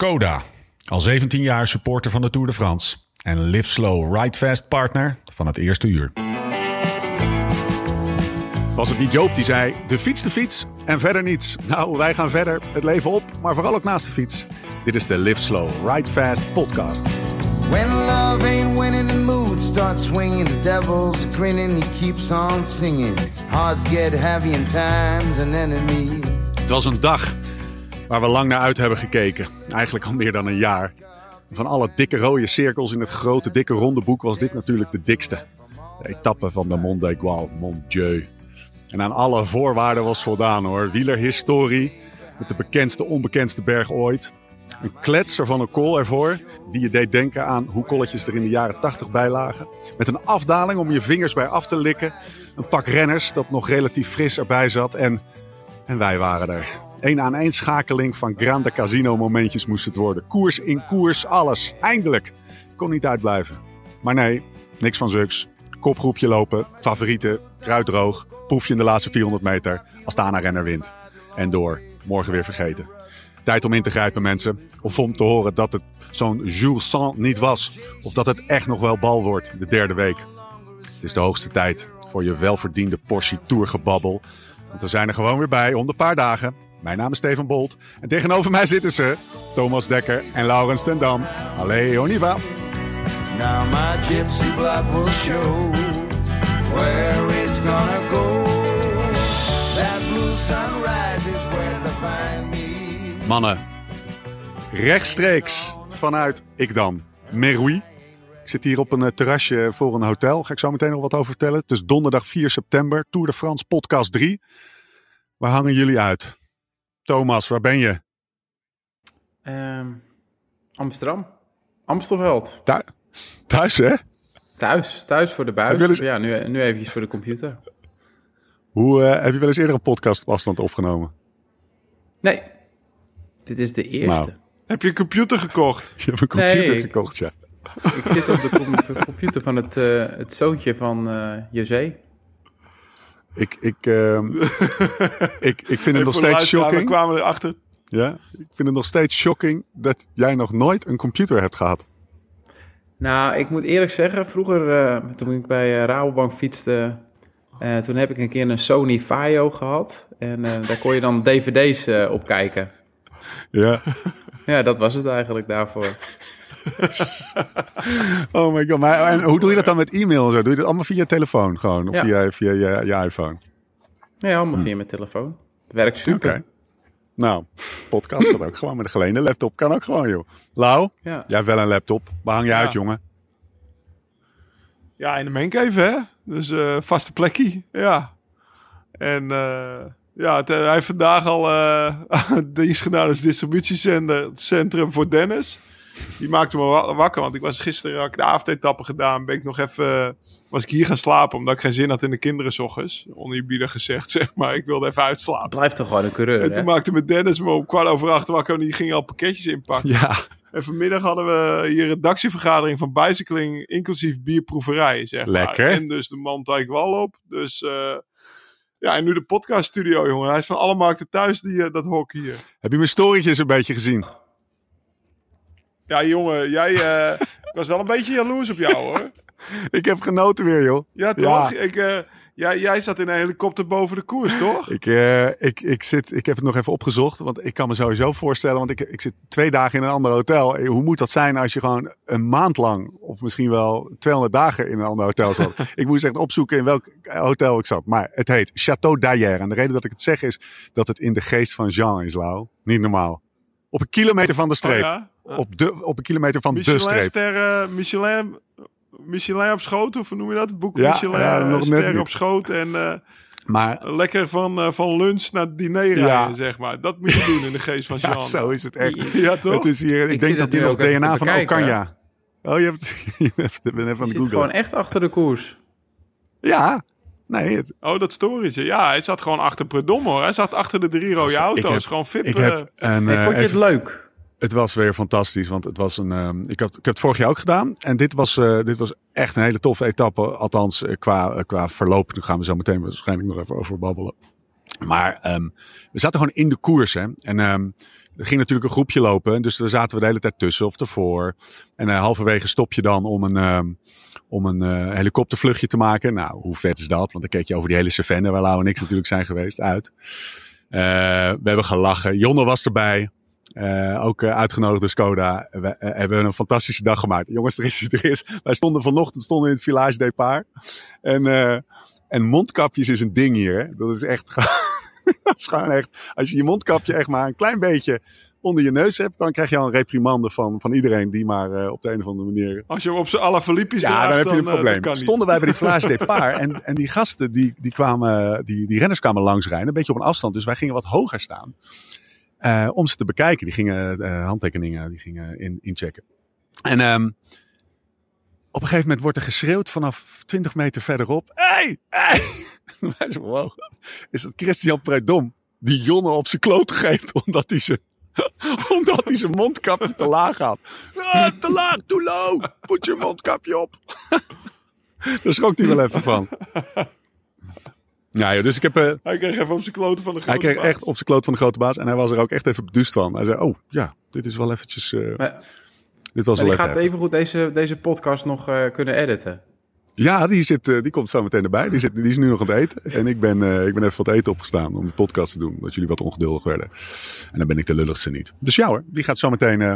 Skoda. Al 17 jaar supporter van de Tour de France. En Live Slow Ride Fast partner van het eerste uur. Was het niet Joop die zei: de fiets, de fiets en verder niets? Nou, wij gaan verder, het leven op, maar vooral ook naast de fiets. Dit is de Live Slow Ride Fast podcast. When love ain't winning, the mood starts swinging. The devil's grinning, he keeps on singing. Hearts get heavy and time's an enemy. Het was een dag waar we lang naar uit hebben gekeken. Eigenlijk al meer dan een jaar. Van alle dikke rode cirkels in het grote dikke ronde boek was dit natuurlijk de dikste. De etappe van de Mont d'Aigual, Mont Dieu. En aan alle voorwaarden was voldaan hoor. Wielerhistorie met de bekendste onbekendste berg ooit. Een kletser van een kool ervoor, die je deed denken aan hoe kolletjes er in de jaren 80 bij lagen. Met een afdaling om je vingers bij af te likken. Een pak renners dat nog relatief fris erbij zat. En, en wij waren er. Een aan één schakeling van grande casino momentjes moest het worden. Koers in koers, alles. Eindelijk. Kon niet uitblijven. Maar nee, niks van zuks. Kopgroepje lopen, favorieten, kruiddroog. Proefje in de laatste 400 meter als de renner wint. En door. Morgen weer vergeten. Tijd om in te grijpen, mensen. Of om te horen dat het zo'n jour sans niet was. Of dat het echt nog wel bal wordt, de derde week. Het is de hoogste tijd voor je welverdiende portie tourgebabbel. Want we zijn er gewoon weer bij om de paar dagen. Mijn naam is Steven Bolt. En tegenover mij zitten ze Thomas Dekker en Laurens ten Dam. Allee, Oniva. Now my gypsy blood will show where it's gonna go. That blue sunrise is where to find me. Mannen, rechtstreeks vanuit Ikdam, Meroui. Ik zit hier op een eh, terrasje voor een hotel. Ga ik zo meteen nog wat over vertellen. Het is donderdag 4 september, Tour de France podcast 3. Waar hangen jullie uit? Thomas, waar ben je? Ehm, Amsterdam. Amstelveld. Thu- thuis, hè? Thuis. Thuis voor de buis. eens- Ja, nu, nu eventjes voor de computer. Hoe, eh, heb je wel eens eerder een podcast op afstand opgenomen? Nee. Dit is de eerste. Nou. Heb je een computer gekocht? Je hebt een computer Nee. gekocht, ja. Ik zit op de com- computer van het, eh, het zoontje van eh José. Ik, ik, ehm, ik, ik vind het nog steeds luisteraar, We shocking. kwamen erachter. Ja, ik vind het nog steeds shocking dat jij nog nooit een computer hebt gehad. Nou, ik moet eerlijk zeggen, vroeger eh, toen ik bij eh, Rabobank fietste, eh, toen heb ik een keer een Sony Vaio gehad. En eh, daar kon je dan dvd's eh, op kijken. Ja. Ja, dat was het eigenlijk daarvoor. Oh my god. Maar, en hoe doe je dat dan met e-mail en zo? Doe je dat allemaal via je telefoon gewoon? Of Ja. via, via je, je iPhone? Ja, allemaal via mijn telefoon. Het werkt. Oké. super. Nou, podcast gaat ook gewoon met een geleende laptop. Kan ook gewoon, joh. Lau, Ja. jij hebt wel een laptop. Waar hang je Ja. uit, jongen? Ja, in de mancave, hè? Dus eh vaste plekje, ja. En eh, ja, het, hij heeft vandaag al eh dienst gedaan als distributiecentrum voor Dennis. Die maakte me wa- wakker, want ik was gisteren, had ik de avondetappe gedaan. Ben ik nog even, was ik hier gaan slapen, omdat ik geen zin had in de kinderen 's ochtends. Oneerbiedig gezegd, zeg maar. Ik wilde even uitslapen. Blijft toch gewoon een coureur, En toen hè? maakte met Dennis me om kwart over acht wakker en die ging al pakketjes inpakken. Ja. En vanmiddag hadden we hier een redactievergadering van Bicycling, inclusief bierproeverij, zeg maar. Lekker. En dus de man wal op. Dus eh, ja, en nu de podcaststudio, jongen. Hij is van alle markten thuis, die, eh, dat hok hier. Heb je mijn storytjes een beetje gezien? Ja, jongen, jij... eh, ik was wel een beetje jaloers op jou, hoor. Ik heb genoten weer, joh. Ja, toch? Ik, eh, jij, jij zat in een helikopter boven de koers, toch? Ik, eh, ik, ik, zit, ik heb het nog even opgezocht, want ik kan me sowieso voorstellen, want ik, ik zit twee dagen in een ander hotel. Hoe moet dat zijn als je gewoon een maand lang, of misschien wel 200 dagen in een ander hotel zat? ik moest echt opzoeken in welk hotel ik zat. Maar het heet Château d'Ayer. En de reden dat ik het zeg is dat het in de geest van Jean is, Lau. Niet normaal. Op een kilometer van de streep. Oh, ja? op, de, op een kilometer van de streep. Michelin-sterren, Michelin, Michelin op schoot, of hoe noem je dat? Het boek Ja, Michelin, ja, eh, nog net sterren niet. op schoot en... eh, Maar Lekker van, eh, van lunch naar diner rijden, Ja. zeg maar. Dat moet je doen in de geest van Jean. ja, zo is het echt. Ja, toch? Het is hier, ik, Ik denk dat hij nog DNA van. Okanja. Oh, je hebt, je hebt, ik ben even aan Je het zit googlen. gewoon echt achter de koers. Ja, nee, het, Oh, dat storytje. Ja, hij zat gewoon achter Predom, hoor. Hij zat achter de drie rode Ik auto's. heb- gewoon fit. ik eh, heb een. Nee, eh, vond je het leuk? het was weer fantastisch, want het was een. ehm, ik, had, ik heb het vorig jaar ook gedaan. En dit was, eh, dit was echt een hele toffe etappe. Althans, eh, qua, eh, qua verloop. Daar gaan we zo meteen waarschijnlijk nog even over babbelen. Maar ehm, we zaten gewoon in de koers. Hè? En ehm, er ging natuurlijk een groepje lopen. Dus daar zaten we de hele tijd tussen of ervoor. En eh, halverwege stop je dan om een, ehm, om een eh, helikoptervluchtje te maken. Nou, hoe vet is dat? Want dan keek je over die hele Savannah, waar Lau en ik natuurlijk zijn geweest, uit. Eh, we hebben gelachen. Jonne was erbij. Ook uitgenodigd door Skoda. We hebben een fantastische dag gemaakt. Jongens, er is, er is. Wij stonden vanochtend stonden in het Village Depart. En, en mondkapjes is een ding hier. Hè? Dat is echt. dat is gewoon echt. Als je je mondkapje echt maar een klein beetje onder je neus hebt, dan krijg je al een reprimande van, van iedereen die maar eh, op de een of andere manier Als je hem op z'n alle Filippi's ja, draagt, dan heb je een eh, probleem. Stonden wij bij die Vlaage Depart en, en die gasten, die, die, kwamen, die, die renners kwamen langs rijden, een beetje op een afstand. Dus wij gingen wat hoger staan eh, om ze te bekijken. Die gingen handtekeningen die gingen in, inchecken. En ehm, op een gegeven moment wordt er geschreeuwd vanaf 20 meter verderop. Hey, hey! Wij zo, wow. Is dat Christian Predom die Jonne op zijn kloot geeft omdat hij zijn omdat hij zijn mondkapje te laag had. Ah, te laag, too low. Put je mondkapje op. Daar schrok hij wel even van. Ja, joh, dus ik heb, eh, Hij kreeg even op zijn kloten van de hij grote kreeg baas. echt op zijn kloot van de grote baas. En hij was er ook echt even beduust van. Hij zei, oh ja, dit is wel eventjes... eh, Maar, dit was maar wel even gaat even goed deze, deze podcast nog eh, kunnen editen. Ja, die, zit, eh, die komt zo meteen erbij. Die, zit, die is nu nog aan het eten. En ik ben, eh, ik ben even wat eten opgestaan om de podcast te doen. Omdat jullie wat ongeduldig werden. En dan ben ik de lulligste niet. Dus ja hoor, die gaat zo meteen, eh,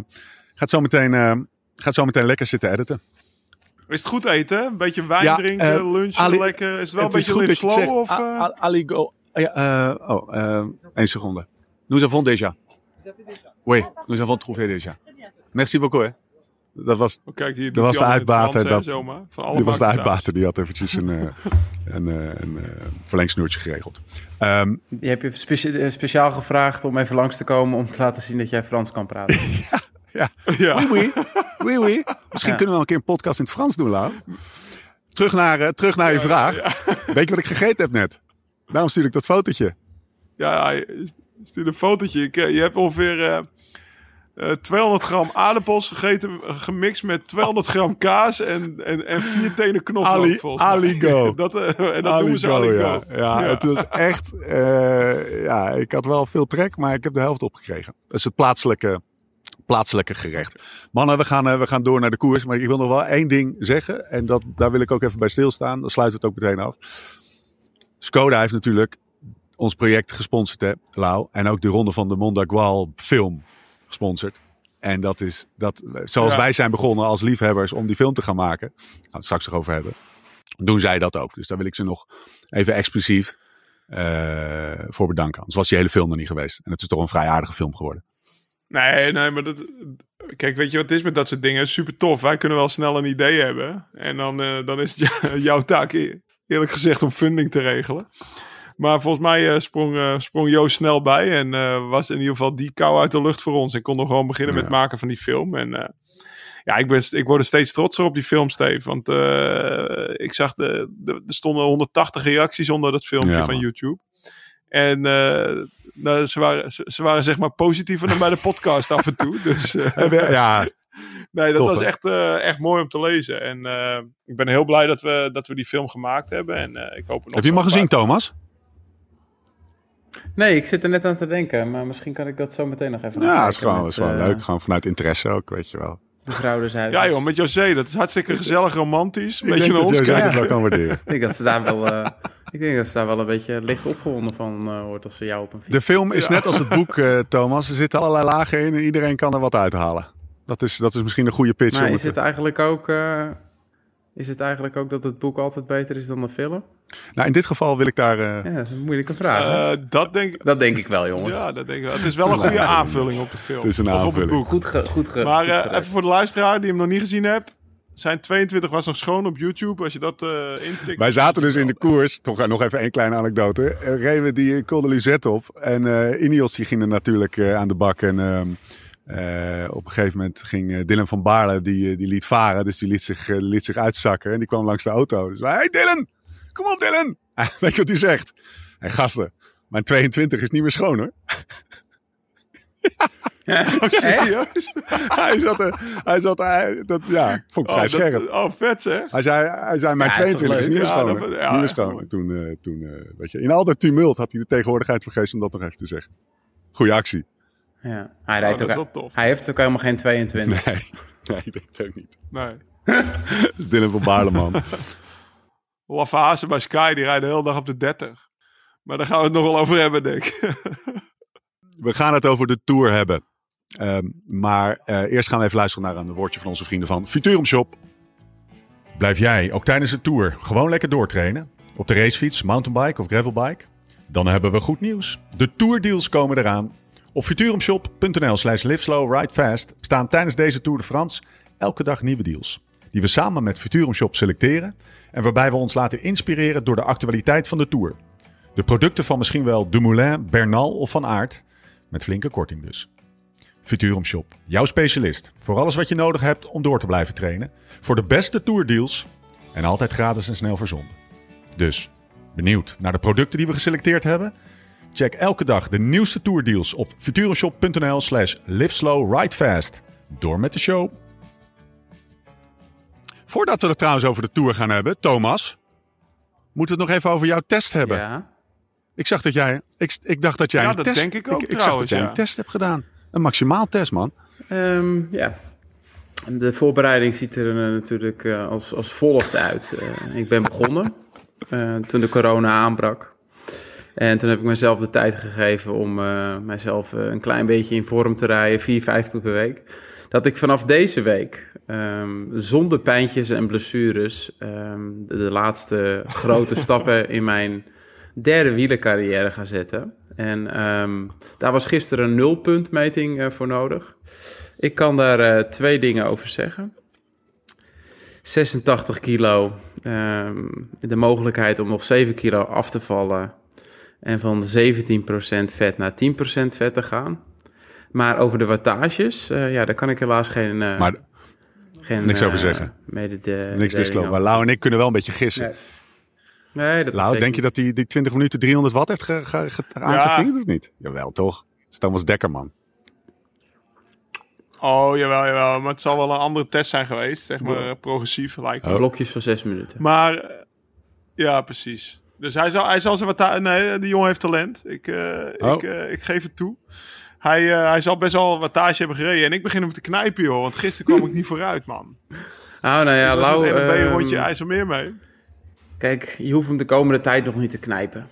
gaat zo meteen, eh, gaat zo meteen lekker zitten editen. Is het goed eten? Een beetje wijn Ja, drinken, lunchen, Ali- lekker. Is het wel Het een beetje goed live dat slow? zegt. Of, eh? Ali go. Ja, eh, oh, één seconde. Nous avons déjà. Oui, nous avons trouvé déjà. Merci beaucoup. Hè. Dat was, Oh, Kijk, hier Dat was de uitbater, Frans, dat- zomaar. Van alle die was de uitbater. Die had eventjes een, eh, een, eh, een eh, verlengsnoertje geregeld. Ehm, Je hebt je specia- speciaal gevraagd om even langs te komen om te laten zien dat jij Frans kan praten. ja. Ja. Oui, oui. oui, oui. Misschien Ja. kunnen we wel een keer een podcast in het Frans doen, Lau. Terug naar, terug naar je vraag. Weet je wat ik gegeten heb net? Daarom stuur ik dat fotootje. Ja, hij stuurde een fotootje. Je hebt ongeveer eh, eh, 200 gram aardappels gegeten, eh, gemixt met 200 gram kaas en, en, en vier tenen knoflook. Ali-. Aligo. dat, eh, en dat noemen ze Aligo, ja. Ja, het was echt... eh, ja, ik had wel veel trek, maar ik heb de helft opgekregen. Dat is het plaatselijke, plaatselijke gerecht. Mannen, we gaan, eh, we gaan door naar de koers. Maar ik wil nog wel één ding zeggen. En dat, daar wil ik ook even bij stilstaan. Dan sluiten we het ook meteen af. Skoda heeft natuurlijk ons project gesponsord, hè, Lau. En ook de Ronde van de Mondagual film gesponsord. En dat is, dat, zoals Ja. wij zijn begonnen als liefhebbers om die film te gaan maken. Daar gaan we het straks nog over hebben. Doen zij dat ook. Dus daar wil ik ze nog even expliciet eh, voor bedanken. Anders was die hele film nog niet geweest. En het is toch een vrij aardige film geworden. Nee, nee, maar dat... Kijk, weet je wat het is met dat soort dingen? Super tof. Wij kunnen wel snel een idee hebben. En dan, eh, dan is het jou- jouw taak, eerlijk gezegd, om funding te regelen. Maar volgens mij eh, sprong, eh, sprong Joost snel bij. En eh, was in ieder geval die kou uit de lucht voor ons. En konden gewoon beginnen met Ja. het maken van die film. En ja, ik, ben, ik word er steeds trotser op die film, Steve. Want ik zag, de, de, er stonden 180 reacties onder dat filmpje Ja, van. YouTube. En nou, ze, waren, ze, ze waren zeg maar positiever dan bij de podcast af en toe. Dus Ja, nee, dat tof, was hè? echt, echt mooi om te lezen. En ik ben heel blij dat we, dat we die film gemaakt hebben. En ik hoop nog heb je hem al gezien, Thomas? Nee, ik zit er net aan te denken, maar misschien kan ik dat zo meteen nog even Ja, is gewoon, met, is gewoon eh, leuk. Gewoon vanuit interesse ook, weet je wel. De vrouw dus uit. paar. Ja joh, met José. Dat is hartstikke gezellig, romantisch. Een Ik beetje denk naar dat ons José kijken. kan waarderen. Ik denk dat ze daar wel, eh, ik denk dat ze daar wel een beetje licht opgewonden van eh, hoort als ze jou op een fiets. De film is Ja. net als het boek, eh, Thomas. Er zitten allerlei lagen in en iedereen kan er wat uithalen. Dat is, dat is misschien een goede pitch. Maar is het het eigenlijk ook, eh, is het eigenlijk ook dat het boek altijd beter is dan de film? Nou, in dit geval wil ik daar... eh, Ja, dat is een moeilijke vraag. hè? Eh, dat denk ik. dat denk ik wel, jongens. Ja, dat denk ik wel. Het is wel een goede aanvulling op de film. Het is een Of op het aanvulling. boek. Goed, ge, goed, ge, Maar goed eh, even voor de luisteraar die hem nog niet gezien hebt. Zijn 22 was nog schoon op YouTube. Als je dat eh intikt. Wij zaten dus in de koers, toch nog even één kleine anekdote. Reden we die Col de Luzette op. En eh Ineos die ging er natuurlijk eh, aan de bak. En eh, op een gegeven moment ging eh, Dylan van Baarle, die, eh, die liet varen. Dus die liet zich, liet zich uitzakken. En die kwam langs de auto. Dus wij, hey Dylan, kom op Dylan. Weet je wat hij zegt? Hé gasten, mijn 22 is niet meer schoon hoor. Echt? Serieus? hij zat er, hij zat er, dat, ja, vond ik vrij Oh, scherp. dat, oh, vet zeg. Hij zei, hij zei mijn Ja, is toch 22 is niet meer schoon. ja, niet meer schoon. Toen, toen weet je, in al dat tumult had hij de tegenwoordigheid vergeten om dat nog even te zeggen. Goeie actie. Ja. Hij, Oh, rijdt dat is ook, wel tof. hij heeft ook helemaal geen 22. Nee, nee, ik denk het ook niet. Nee. Dat is Dylan van Baarleman. Laffe Hazen bij Sky, die rijden de hele dag op de 30. Maar daar gaan we het nog wel over hebben, denk ik. We gaan het over de Tour hebben. Ehm, maar eh, eerst gaan we even luisteren naar een woordje van onze vrienden van Futurum Shop. Blijf jij ook tijdens de Tour gewoon lekker doortrainen? Op de racefiets, mountainbike of gravelbike? Dan hebben we goed nieuws. De Tourdeals komen eraan. Op futurumshop.nl slash liveslowridefast staan tijdens deze Tour de France elke dag nieuwe deals. Die we samen met Futurum Shop selecteren en waarbij we ons laten inspireren door de actualiteit van de Tour. De producten van misschien wel Dumoulin, Bernal of Van Aert. Met flinke korting dus. Futurum Shop, jouw specialist. Voor alles wat je nodig hebt om door te blijven trainen. Voor de beste tourdeals. En altijd gratis en snel verzonden. Dus, benieuwd naar de producten die we geselecteerd hebben? Check elke dag de nieuwste tourdeals op futurumshop.nl slash liveslowridefast. Door met de show. Voordat we het trouwens over de Tour gaan hebben, Thomas... Moeten we het nog even over jouw test hebben? Ja. Ik zag dat jij. Ik, ik dacht dat jij Ja, een dat test. denk ik ook ik, zag dat trouwens, jij ja. een test hebt gedaan. Een maximaal test, man. Ehm, ja. De voorbereiding ziet er eh, natuurlijk eh, als, als volgt uit. Eh, ik ben begonnen toen de corona aanbrak. En toen heb ik mezelf de tijd gegeven om eh, mijzelf eh, een klein beetje in vorm te rijden, vier, vijf keer per week. Dat ik vanaf deze week, ehm, zonder pijntjes en blessures, ehm, de, de laatste grote stappen in mijn derde wielercarrière ga zetten. En ehm, daar was gisteren een nulpuntmeting eh, voor nodig. Ik kan daar twee dingen over zeggen. 86 kilo, de mogelijkheid om nog 7 kilo af te vallen en van 17% vet naar 10% vet te gaan. Maar over de wattages, eh, ja, daar kan ik helaas geen, eh, Maar geen niks over eh, zeggen. medede- niks disclose. Maar Lau en ik kunnen wel een beetje gissen. Nee. Nee, dat is Lau, zeker denk je dat hij die 20 minuten 300 watt heeft ge, ge, ge- aangevinkt of niet? Jawel, toch? Dat is Thomas Dekker, man. Oh, jawel, jawel. Maar het zal wel een andere test zijn geweest. Zeg maar progressief, lijkt me. Oh. Blokjes van 6 minuten. Maar, ja, precies. Dus hij zal, hij zal zijn wat... Nee, die jongen heeft talent. Ik, eh, Oh. ik, eh, ik geef het toe. Hij, eh, hij zal best wel wattage hebben gereden. En ik begin hem te knijpen, joh. Want gisteren kwam ik niet vooruit, man. Ah, nou ja, Lau, en dan ben je een rondje ehm, IJsselmeer mee. Kijk, je hoeft hem de komende tijd nog niet te knijpen.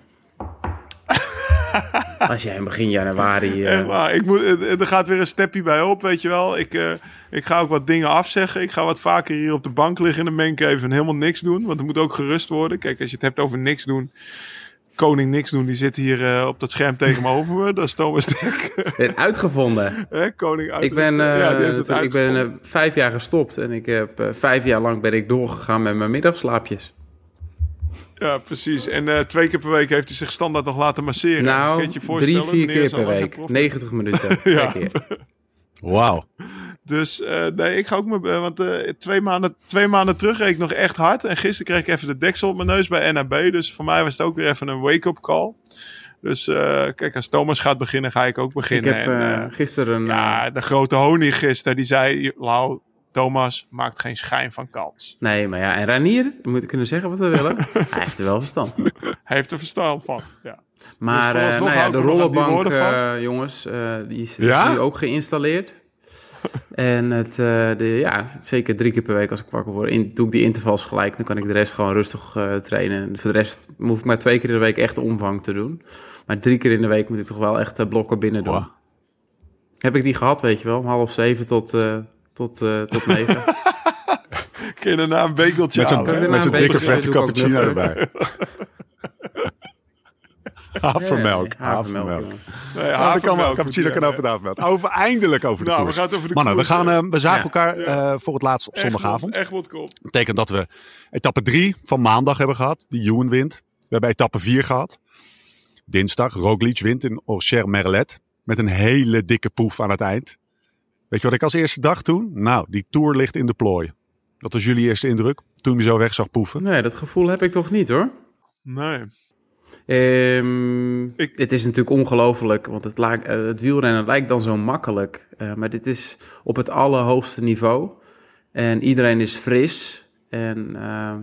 Als jij in begin januari... eh. Ik moet, er er gaat weer een stepje bij op, weet je wel. Ik, eh, ik ga ook wat dingen afzeggen. Ik ga wat vaker hier op de bank liggen in de mancave en helemaal niks doen. Want er moet ook gerust worden. Kijk, als je het hebt over niks doen. Koning niks doen, die zit hier eh, op dat scherm tegenover me. Dat is Thomas Dek. uitgevonden. Hè, Koning Ik ben, eh, Ja, het ik ben uitgevonden. eh, vijf jaar gestopt en ik heb eh, vijf jaar lang ben ik doorgegaan met mijn middagslaapjes. Ja, precies. En eh, twee keer per week heeft hij zich standaard nog laten masseren. Nou, je je drie, voorstellen? vier keer per week. geen prof. 90 minuten Ja. per keer. Wauw. Dus eh, nee, ik ga ook met, eh, want eh, twee, maanden, twee maanden terug reed ik nog echt hard. En gisteren kreeg ik even de deksel op mijn neus bij NAB. Dus voor mij was het ook weer even een wake-up call. Dus eh, kijk, als Thomas gaat beginnen, ga ik ook Ik beginnen. heb En, gisteren... ja, de grote honing gisteren, die zei... Lau, Thomas maakt geen schijn van kans. Nee, maar ja, en Ranier, we moeten kunnen zeggen wat we willen. Hij heeft er wel verstand van. Hij heeft er verstand van. Ja. Maar Dus eh, nou ja, de ik rollenbank, eh, jongens, eh, die is, die Ja? is nu ook geïnstalleerd. en het, eh, de, ja, zeker drie keer per week als ik wakker word, in, doe ik die intervals gelijk. Dan kan ik de rest gewoon rustig eh, trainen. En voor de rest hoef ik maar twee keer in de week echt omvang te doen. Maar drie keer in de week moet ik toch wel echt blokken binnen doen. Wow. Heb ik die gehad, weet je wel, om half zeven tot, eh, tot, eh, tot negen. Kun je daarna een bekeltje Met zo'n dikke vette cappuccino erbij. Havermelk. Havermelk. Nee, Ja, dat kan wel. havermelk Cappuccino kan ook havermelk. Over eindelijk over de Nou, we koers. gaan over de Mannen, we, koers, gaan, eh. eh, we zagen Ja. elkaar eh, voor het laatst op zondagavond. Egmond komt. Dat betekent dat we etappe 3 van maandag hebben gehad. Die Ewan wint. We hebben etappe 4 gehad. Dinsdag, Roglic wint in Orcher Merlet. Met een hele dikke poef aan het eind. Weet je wat ik als eerste dacht toen? Nou, die Tour ligt in de plooi. Dat was jullie eerste indruk toen je zo weg zag poeven. Nee, dat gevoel heb ik toch niet hoor. Nee. Ehm, Ik- het is natuurlijk ongelooflijk, want het, lijkt- eh, het wielrennen lijkt dan zo makkelijk. Eh, maar dit is op het allerhoogste niveau. En iedereen is fris. En eh,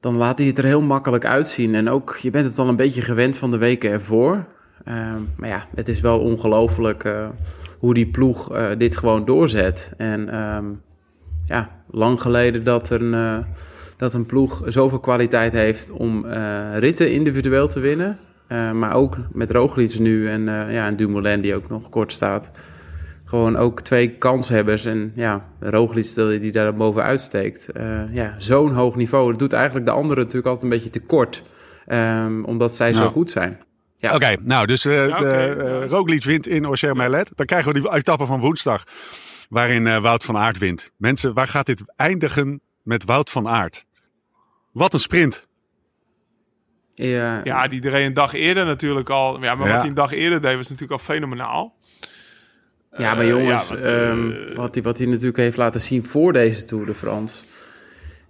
dan laat hij het er heel makkelijk uitzien. En ook, je bent het al een beetje gewend van de weken ervoor. Eh, maar ja, het is wel ongelooflijk eh, hoe die ploeg eh, dit gewoon doorzet. En ehm, ja, lang geleden dat een, eh, dat een ploeg zoveel kwaliteit heeft om eh, ritten individueel te winnen. Maar ook met Roglic nu en, ja, en Dumoulin die ook nog kort staat. Gewoon ook twee kanshebbers. En ja, Roglic die daar bovenuit steekt. Ja, zo'n hoog niveau. Dat doet eigenlijk de anderen natuurlijk altijd een beetje tekort. ehm, omdat zij zo goed zijn. Ja. Oké, nou, dus eh Ja, de. Roglic wint in Auxerre-Merlet. Dan krijgen we die etappe van woensdag, waarin eh, Wout van Aert wint. Mensen, waar gaat dit eindigen met Wout van Aert? Wat een sprint. Ja, Ja, die reed een dag eerder natuurlijk al. Ja, maar Ja. wat hij een dag eerder deed was natuurlijk al fenomenaal. Ja, maar jongens, ja, wat, eh, ehm, wat, hij, wat hij natuurlijk heeft laten zien voor deze Tour de France.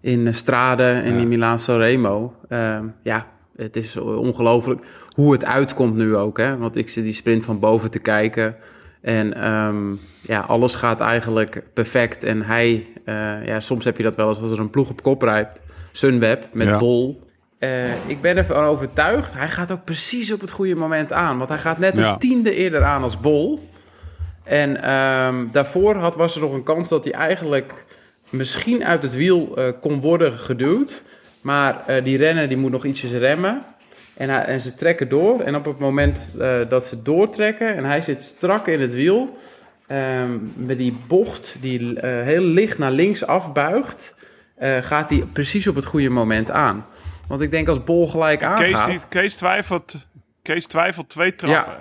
In Strade en Ja. in Milaan Sanremo. ehm, ja, het is ongelooflijk hoe het uitkomt nu ook. Hè? Want ik zit die sprint van boven te kijken. En ehm, ja, alles gaat eigenlijk perfect. En hij, eh, ja, soms heb je dat wel eens als er een ploeg op kop rijdt. Sunweb met Ja. Bol. Eh, ik ben ervan overtuigd. Hij gaat ook precies op het goede moment aan. Want hij gaat net Ja. een tiende eerder aan als Bol. En ehm, daarvoor had, was er nog een kans dat hij eigenlijk misschien uit het wiel eh, kon worden geduwd. Maar die renner die moet nog ietsjes remmen. En, hij, en ze trekken door. En op het moment eh, dat ze doortrekken en hij zit strak in het wiel. ehm, met die bocht die eh, heel licht naar links afbuigt. eh, gaat hij precies op het goede moment aan. Want ik denk als Bol gelijk Kees, aangaat... die- Kees, twijfelt, Kees twijfelt twee trappen.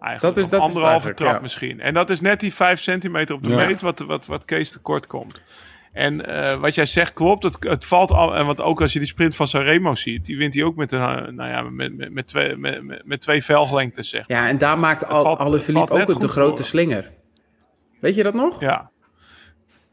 Eigenlijk. Dat is- dat anderhalve trap ja. misschien. En dat is net die vijf centimeter op de Ja. meet wat, wat, wat Kees tekort komt. En eh, wat jij zegt klopt. Het, het valt al. En want ook als je die sprint van Sanremo ziet, die wint hij ook met, een, eh, nou ja, met, met, met, twee, met, twee velglengtes, zeg maar. Ja, en daar maakt Al, valt- Alle het Philippe ook de goed grote voor. slinger. Weet je dat nog? Ja.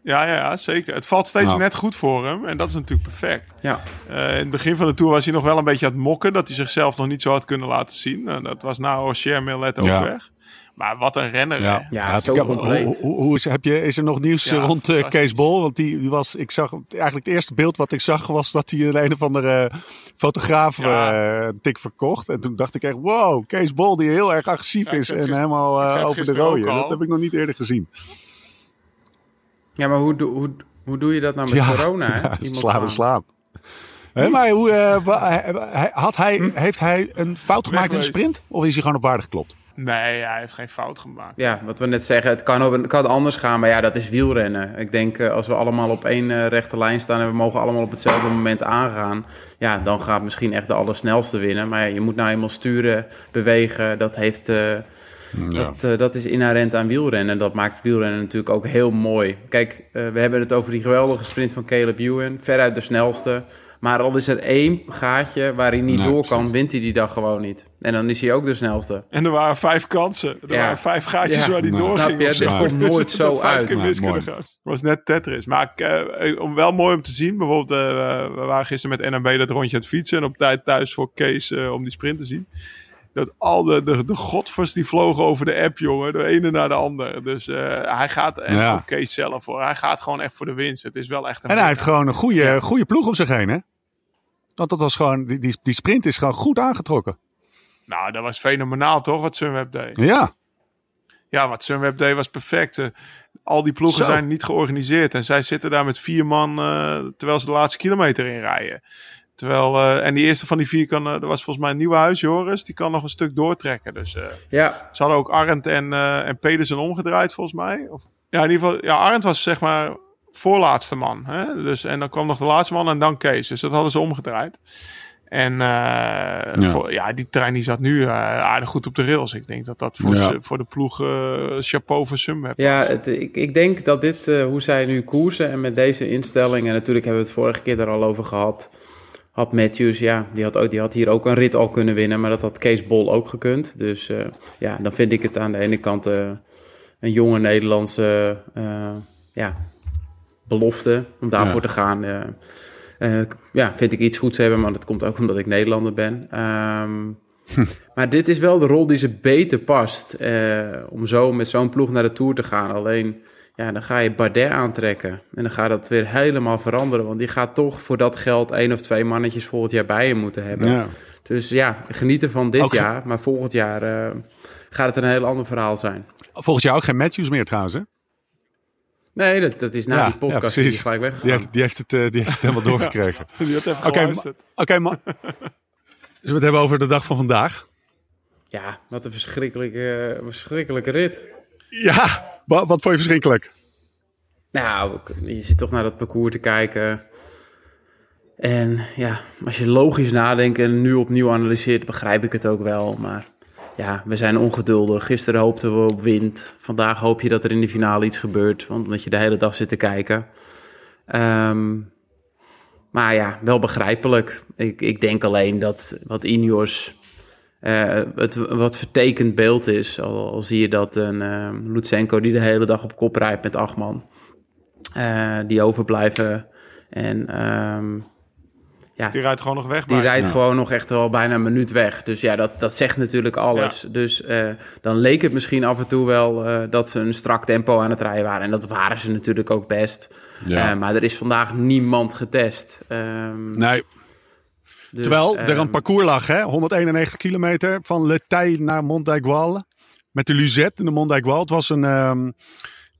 Ja, ja, ja, zeker. Het valt steeds Nou. net goed voor hem. En dat is natuurlijk perfect. Ja. Eh, in het begin van de Tour was hij nog wel een beetje aan het mokken. Dat hij zichzelf nog niet zo had kunnen laten zien. Eh, dat was na Rocher Millet ook Ja. weg. Maar wat een renner. Ja, hè? Ja, zo hoe- compleet. Hoe, hoe, hoe is, heb je, is er nog nieuws Ja, eh, rond eh. Kees Bol? Want die, die was, ik zag eigenlijk het eerste beeld wat ik zag was dat hij een een of andere fotograaf Ja. eh, een tik verkocht. En toen dacht ik echt, wow, Kees Bol die heel erg agressief is en helemaal eh, over de rode. Dat heb ik nog niet eerder gezien. Ja, maar hoe, doe- hoe, hoe doe je dat nou met corona? Hè? ja, Iemand slaan en slaan. slaan. Hé, maar hoe, eh, hij- had hij, heeft hij een fout gemaakt in de sprint? Of is hij gewoon op waarde geklopt? Nee, hij heeft geen fout gemaakt. Ja, wat we net zeggen, het kan, ook, het kan anders gaan, maar ja, dat is wielrennen. Ik denk, eh, als we allemaal op één eh, rechte lijn staan en we mogen allemaal op hetzelfde moment aangaan, ja, dan gaat misschien echt de allersnelste winnen. Maar ja, je moet nou eenmaal sturen, bewegen, dat heeft... eh, Dat, eh, dat is inherent aan wielrennen. En dat maakt wielrennen natuurlijk ook heel mooi. Kijk, eh, we hebben het over die geweldige sprint van Caleb Ewan. Veruit de snelste. Maar al is er één gaatje waar hij niet Nee, door kan, precies. wint hij die dag gewoon niet. En dan is hij ook de snelste. En er waren vijf kansen. Er Ja. waren vijf gaatjes Ja. waar hij Nou, snap je? of zo. Dit komt nooit zo dat uit. Nou, gaan. was net Tetris. Maar ik, eh, om wel mooi om te zien. Bijvoorbeeld, eh, we waren gisteren met NMB dat rondje aan het fietsen. En op tijd thuis voor Kees eh, om die sprint te zien. Dat al de, de, de godvers die vlogen over de app, jongen. De ene naar de andere. Dus eh, hij gaat, en Ja. Kees zelf hoor. Hij gaat gewoon echt voor de winst. Het is wel echt een En hij heeft gewoon een goede, goede ploeg om zich heen, hè? Want dat was gewoon, die, die, die sprint is gewoon goed aangetrokken. Nou, dat was fenomenaal toch, wat Sunweb deed. Ja, Ja, wat Sunweb deed was perfect. Eh, al die ploegen Zo. zijn niet georganiseerd. En zij zitten daar met vier man eh, terwijl ze de laatste kilometer in rijden. Terwijl, eh, en die eerste van die vier kan, eh, er was volgens mij een nieuwe huis, Joris. Die kan nog een stuk doortrekken. Dus eh, Ja, ze hadden ook Arndt en, eh en Pedersen omgedraaid, volgens mij. Of, ja, in ieder geval, ja, Arndt was zeg maar voorlaatste man. Hè? Dus, en dan kwam nog de laatste man en dan Kees. Dus dat hadden ze omgedraaid. En eh, ja. Voor, ja, die trein die zat nu eh, aardig goed op de rails. Ik denk dat dat voor, Ja. ze- voor de ploeg eh, chapeau voor Sunweb ja het, ik, ik denk dat dit, eh, hoe zij nu koersen en met deze instelling, en natuurlijk hebben we het vorige keer er al over gehad, had Matthews, ja, die had, ook, die had hier ook een rit al kunnen winnen, maar dat had Kees Bol ook gekund. Dus eh, ja, dan vind ik het aan de ene kant eh, een jonge Nederlandse eh, ja, belofte om daarvoor Ja. te gaan. ja, vind ik iets goeds hebben, maar dat komt ook omdat ik Nederlander ben. Ehm, maar dit is wel de rol die ze beter past. om zo met zo'n ploeg naar de Tour te gaan. Alleen, ja, dan ga je Bardet aantrekken. En dan gaat dat weer helemaal veranderen. Want die gaat toch voor dat geld één of twee mannetjes volgend jaar bij je moeten hebben. Ja. Dus ja, genieten van dit Ook jaar. Maar volgend jaar eh, gaat het een heel ander verhaal zijn. Volgens jou ook geen Matthews meer trouwens, hè? Nee, dat, dat is na Ja, die podcast ja, die is gelijk Die weggegaan. heeft, die heeft, het, eh, die heeft het helemaal doorgekregen. Die had even Oké, geluisterd. ma- oké, ma- Zullen we het hebben over de dag van vandaag? Ja, wat een verschrikkelijke, verschrikkelijke rit. Ja, wa- wat vond je verschrikkelijk? Nou, je zit toch naar dat parcours te kijken. En ja, als je logisch nadenkt en nu opnieuw analyseert, begrijp ik het ook wel. Maar ja, we zijn ongeduldig. Gisteren hoopten we op wind. Vandaag hoop je dat er in de finale iets gebeurt, want omdat je de hele dag zit te kijken. Ehm, maar ja, wel begrijpelijk. Ik, ik denk alleen dat wat Ineos eh, het wat vertekend beeld is. Al, al zie je dat een eh Lutsenko die de hele dag op kop rijdt met acht man. eh, die overblijven. En ehm, ja, Die rijdt gewoon nog weg. die rijdt Ja. gewoon nog echt wel bijna een minuut weg. Dus ja, dat, dat zegt natuurlijk alles. Dus eh, dan leek het misschien af en toe wel eh, dat ze een strak tempo aan het rijden waren. En dat waren ze natuurlijk ook best. Ja. Eh, maar er is vandaag niemand getest. Ehm, Nee, dus, terwijl er ehm, een parcours lag, hè? 191 kilometer van Le Tay naar Mont d'Aigual. Met de Luzette in de Mont d'Aigual. Het was een... ehm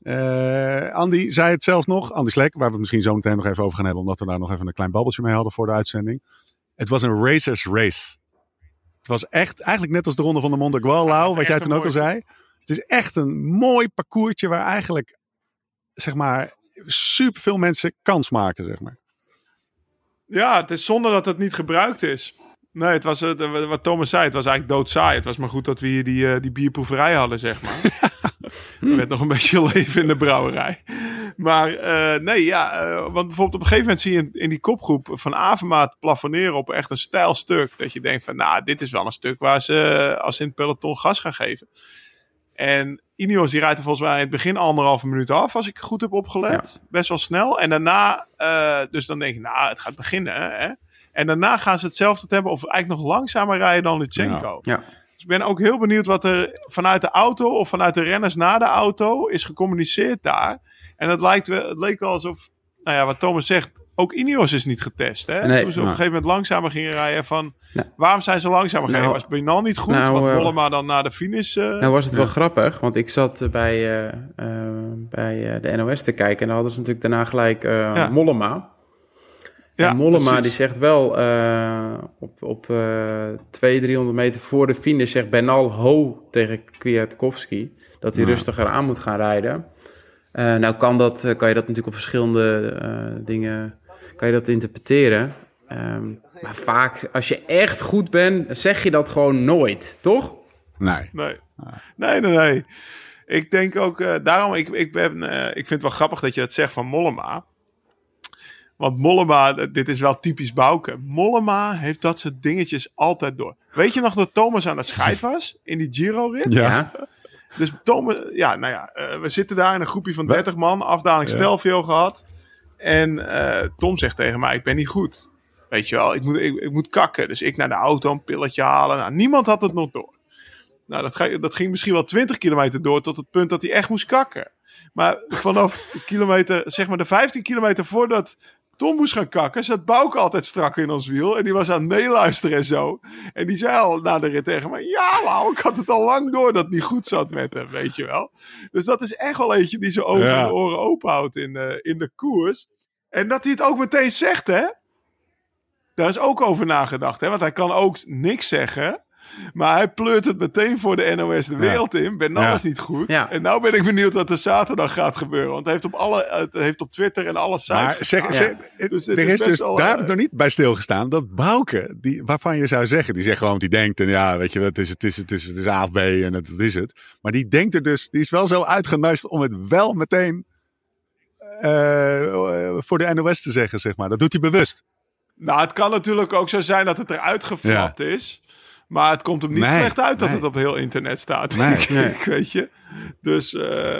eh, Andy zei het zelf nog. Andy Slek, waar we het misschien zo meteen nog even over gaan hebben. Omdat we daar nog even een klein babbeltje mee hadden voor de uitzending. Het was een racers race. Het was echt, eigenlijk net als de ronde van de Mont d'Aigual, Lau, wat jij toen ook al zei. Het is echt een mooi parcoursje waar eigenlijk, zeg maar, super veel mensen kans maken, zeg maar. Ja, het is zonde dat het niet gebruikt is. Nee, het was, wat Thomas zei, het was eigenlijk doodsaai. Het was maar goed dat we hier die, eh, die bierproeverij hadden, zeg maar. er werd nog een beetje leven in de brouwerij. Maar eh, nee, ja, eh, want bijvoorbeeld op een gegeven moment zie je in, in die kopgroep van Avermaat plafonneren op echt een stijl stuk. Dat je denkt van, nou, dit is wel een stuk waar ze als in het peloton gas gaan geven. En Ineos die rijdt er volgens mij in het begin anderhalve minuut af, als ik goed heb opgelet. Best wel snel. En daarna, eh, dus dan denk ik, nou, het gaat beginnen. Hè? En daarna gaan ze hetzelfde tempo, of eigenlijk nog langzamer rijden dan Lutsenko. Ja. Dus ik ben ook heel benieuwd wat er vanuit de auto of vanuit de renners na de auto is gecommuniceerd daar. En het, lijkt wel, het leek wel alsof, nou ja, wat Thomas zegt, ook Ineos is niet getest. Hè? Nee. Toen ze op een Nee. gegeven moment langzamer gingen rijden van, Nou. waarom zijn ze langzamer Nou. gereden? Was Bernal niet goed? Nou, wat eh, Mollema dan naar de finish... eh, Nou was het wel grappig, want ik zat eh, bij, eh, eh, bij eh, de NOS te kijken en dan hadden ze natuurlijk daarna gelijk eh, Ja. Mollema. ja, en Mollema precies. die zegt wel eh, op, op eh 200, 300 meter voor de finish zegt Bernal ho tegen Kwiatkowski dat hij rustiger aan moet gaan rijden. Eh, nou kan, dat, eh, kan je dat natuurlijk op verschillende eh, dingen kan je dat interpreteren. Ehm, maar vaak, als je echt goed bent, zeg je dat gewoon nooit, toch? Nee. Nee. nee, nee, nee. Ik denk ook, eh, daarom, ik, ik, ben, eh, ik vind het wel grappig dat je het zegt van Mollema. Want Mollema, dit is wel typisch Bouke. Mollema heeft dat soort dingetjes altijd door. Weet je nog dat Thomas aan het scheid was in die Giro-rit? Ja. Dus Thomas, ja, nou ja, eh, we zitten daar in een groepje van 30 man, afdaling Ja. Stelvio gehad. En eh, Tom zegt tegen mij, ik ben niet goed. Weet je wel, ik moet, ik, moet kakken. Dus ik naar de auto een pilletje halen. Nou, niemand had het nog door. Nou, dat, ga- dat ging misschien wel 20 kilometer door tot het punt dat hij echt moest kakken. Maar vanaf kilometer, zeg maar de 15 kilometer voordat Tom moest gaan kakken, zat Bouke altijd strak in ons wiel. En die was aan het meeluisteren en zo. En die zei al na de rit tegen me, ja Lau, ik had het al lang door dat het niet goed zat met hem, weet je wel. Dus dat is echt wel eentje die zijn ogen Ja. en oren open houdt in, de- in de koers. En dat hij het ook meteen zegt, hè. Daar is ook over nagedacht, hè. Want hij kan ook niks zeggen. Maar hij pleurt het meteen voor de NOS de wereld in. Bernal Ja. is niet goed. Ja. En nou ben ik benieuwd wat er zaterdag gaat gebeuren. Want hij heeft op, alle, het heeft op Twitter en alle sites Maar zeg, zeg, Dus er is dus, daar eh, nog niet bij stilgestaan. Dat Bouke, die, waarvan je zou zeggen, die zegt gewoon wat hij denkt. En ja, weet je, het is, het is, het is, het is A of B en het, het is het. Maar die denkt er dus, die is wel zo uitgenuist om het wel meteen eh, voor de NOS te zeggen, zeg maar. Dat doet hij bewust. Nou, het kan natuurlijk ook zo zijn dat het eruit geflapt is. Maar het komt hem niet Nee, slecht uit dat nee. het op heel internet staat. Nee. ik, weet je. Dus eh,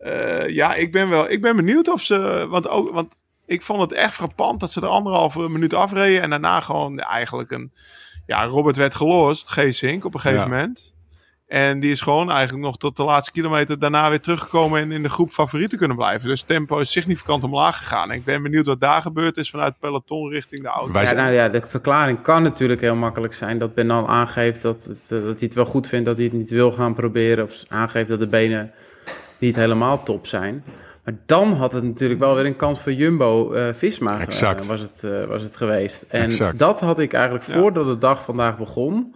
eh, ja, ik ben wel. Ik ben benieuwd of ze. Want, ook, want ik vond het echt frappant dat ze er anderhalve minuut afreden. En daarna gewoon eigenlijk een. ja, Robert werd gelost, Geesink, op een gegeven Ja. moment. En die is gewoon eigenlijk nog tot de laatste kilometer daarna weer teruggekomen en in de groep favorieten kunnen blijven. Dus het tempo is significant omlaag gegaan. En ik ben benieuwd wat daar gebeurd is vanuit het peloton richting de auto. Wij Ja, zijn- nou ja, de verklaring kan natuurlijk heel makkelijk zijn dat Benal aangeeft dat, het, eh, dat hij het wel goed vindt, dat hij het niet wil gaan proberen. Of aangeeft dat de benen niet helemaal top zijn. Maar dan had het natuurlijk wel weer een kans voor Jumbo eh Visma eh, Exact. was, het, was het geweest. En Exact. dat had ik eigenlijk Ja. voordat de dag vandaag begon.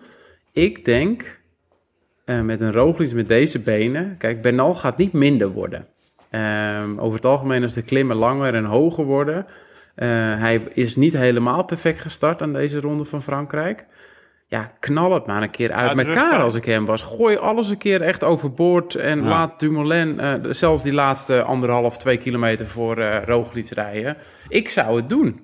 Ik denk eh, met een Roglic met deze benen. Kijk, Bernal gaat niet minder worden. Ehm, over het algemeen als de klimmen langer en hoger worden. eh, hij is niet helemaal perfect gestart aan deze ronde van Frankrijk. Ja, knal het maar een keer uit Ja, elkaar als ik hem was. Gooi alles een keer echt overboord. En Ja. laat Dumoulin eh, zelfs die laatste anderhalf, twee kilometer voor eh Roglic rijden. Ik zou het doen.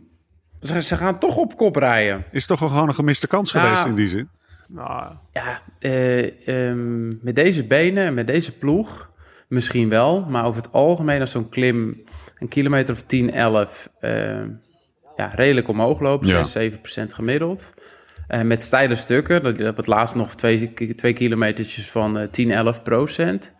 Ze, ze gaan toch op kop rijden. Is toch wel gewoon een gemiste kans Ja. geweest in die zin? Nou, Ja, eh, ehm, met deze benen en met deze ploeg misschien wel. Maar over het algemeen als zo'n klim een kilometer of 10, 11... ehm, ja, redelijk omhoog loopt. Ja. 6, 7 procent gemiddeld. Eh, met steile stukken. Dat op het laatst nog twee, twee kilometertjes van eh 10, 11 procent.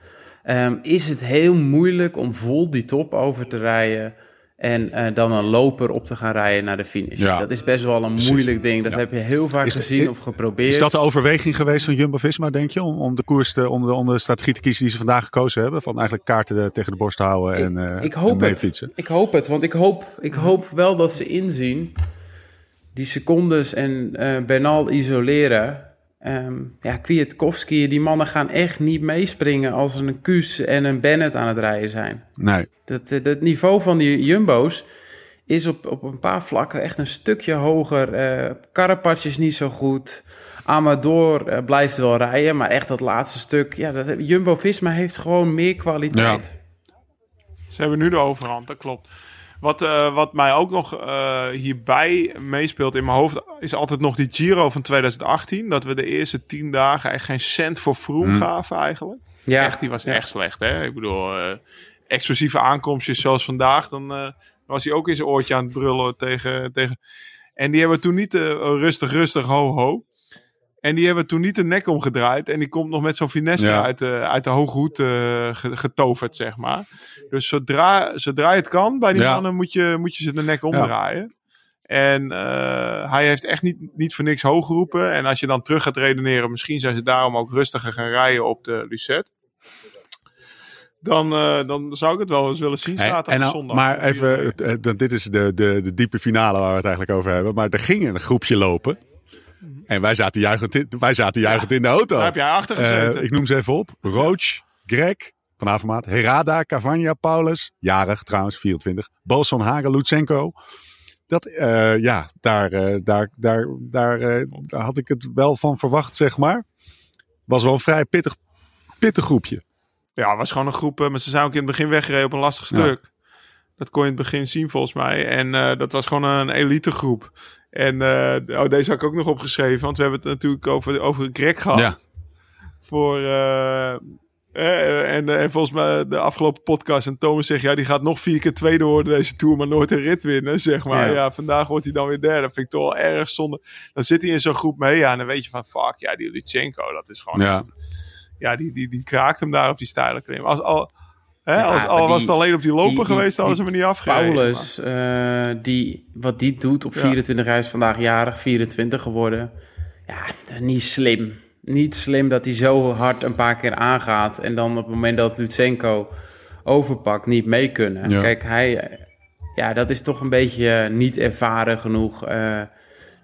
Ehm, is het heel moeilijk om vol die top over te rijden... En eh, dan een loper op te gaan rijden naar de finish. Ja. Dat is best wel een moeilijk ding. Dat Ja. heb je heel vaak Is- gezien is- of geprobeerd. Is dat de overweging geweest van Jumbo-Visma, denk je? Om, om de koers, te, om, de, om de strategie te kiezen die ze vandaag gekozen hebben? Van eigenlijk kaarten de- tegen de borst houden en, eh ik hoop en het. fietsen? Ik hoop het, want ik hoop, ik hoop wel dat ze inzien die secondes en eh Bernal isoleren. Ehm ja, Kwiatkowski, die mannen gaan echt niet meespringen als er een Kuus en een Bennett aan het rijden zijn. Nee. Dat, eh, dat niveau van die jumbo's is op, op een paar vlakken echt een stukje hoger. Eh Carapaz is niet zo goed. Amador eh, blijft wel rijden, maar echt dat laatste stuk. Ja, dat, Jumbo-Visma heeft gewoon meer kwaliteit. Ze hebben nu de overhand, dat klopt. Wat, eh, wat mij ook nog eh, hierbij meespeelt in mijn hoofd... is altijd nog die Giro van 2018. Dat we de eerste tien dagen echt geen cent voor Froome gaven eigenlijk. Ja, echt, die was ja. echt slecht. Hè? Ik bedoel, eh, explosieve aankomstjes zoals vandaag... dan was hij ook in zijn oortje aan het brullen tegen... tegen... En die hebben toen niet rustig, rustig, ho, ho. En die hebben toen niet de nek omgedraaid. En die komt nog met zo'n finesse Ja. uit, de, uit de hoge hoed eh, ge- getoverd, zeg maar. Dus zodra, zodra je het kan bij die Ja. mannen, moet je, moet je ze de nek omdraaien. En eh, hij heeft echt niet, niet voor niks hoog geroepen. En als je dan terug gaat redeneren, misschien zijn ze daarom ook rustiger gaan rijden op de Lucette. Dan, eh, dan zou ik het wel eens willen zien zaterdag en zondag. maar even, dit is de, de, de diepe finale waar we het eigenlijk over hebben. Maar er ging een groepje lopen. En wij zaten juichend in, wij zaten juichend in de auto. Daar heb jij achter gezeten. Eh, ik noem ze even op. Roach, Greg, van Avermaat, Herada, Cavagna, Paulus, jarig trouwens, 24. Bolson Hagen, Lutsenko. Dat, eh, ja, daar, eh, daar, daar, daar, eh, daar had ik het wel van verwacht, zeg maar. Was wel een vrij pittig, pittig groepje. Ja, was gewoon een groep. eh, maar ze zijn ook in het begin weggereden op een lastig Ja. stuk. Dat kon je in het begin zien volgens mij. En eh, dat was gewoon een elite groep. En eh, oh, deze had ik ook nog opgeschreven. Want we hebben het natuurlijk over, over Greg gehad. Ja. Voor, eh, eh, en, eh, en volgens mij de afgelopen podcast. En Thomas zegt, ja, die gaat nog vier keer tweede worden deze Tour. Maar nooit een rit winnen, zeg maar. Ja. Ja, vandaag wordt hij dan weer derde. Dat vind ik toch wel erg zonde. Dan zit hij in zo'n groep mee. Ja, en dan weet je van, fuck, ja, die Lutsenko. Dat is gewoon Ja. echt- ja, die, die, die kraakt hem daar op die steile klim. Als, al, hè, Ja, als, al die- was het alleen op die die- geweest, hadden ze me niet afgereden. Paulus, eh, die, wat die doet op Ja. 24, hij is vandaag jarig, 24 geworden. Ja, niet slim. Niet slim dat hij zo hard een paar keer aangaat en dan op het moment dat Lutsenko overpakt niet mee kunnen. Ja. Kijk, hij, ja, dat is toch een beetje eh, niet ervaren genoeg. eh,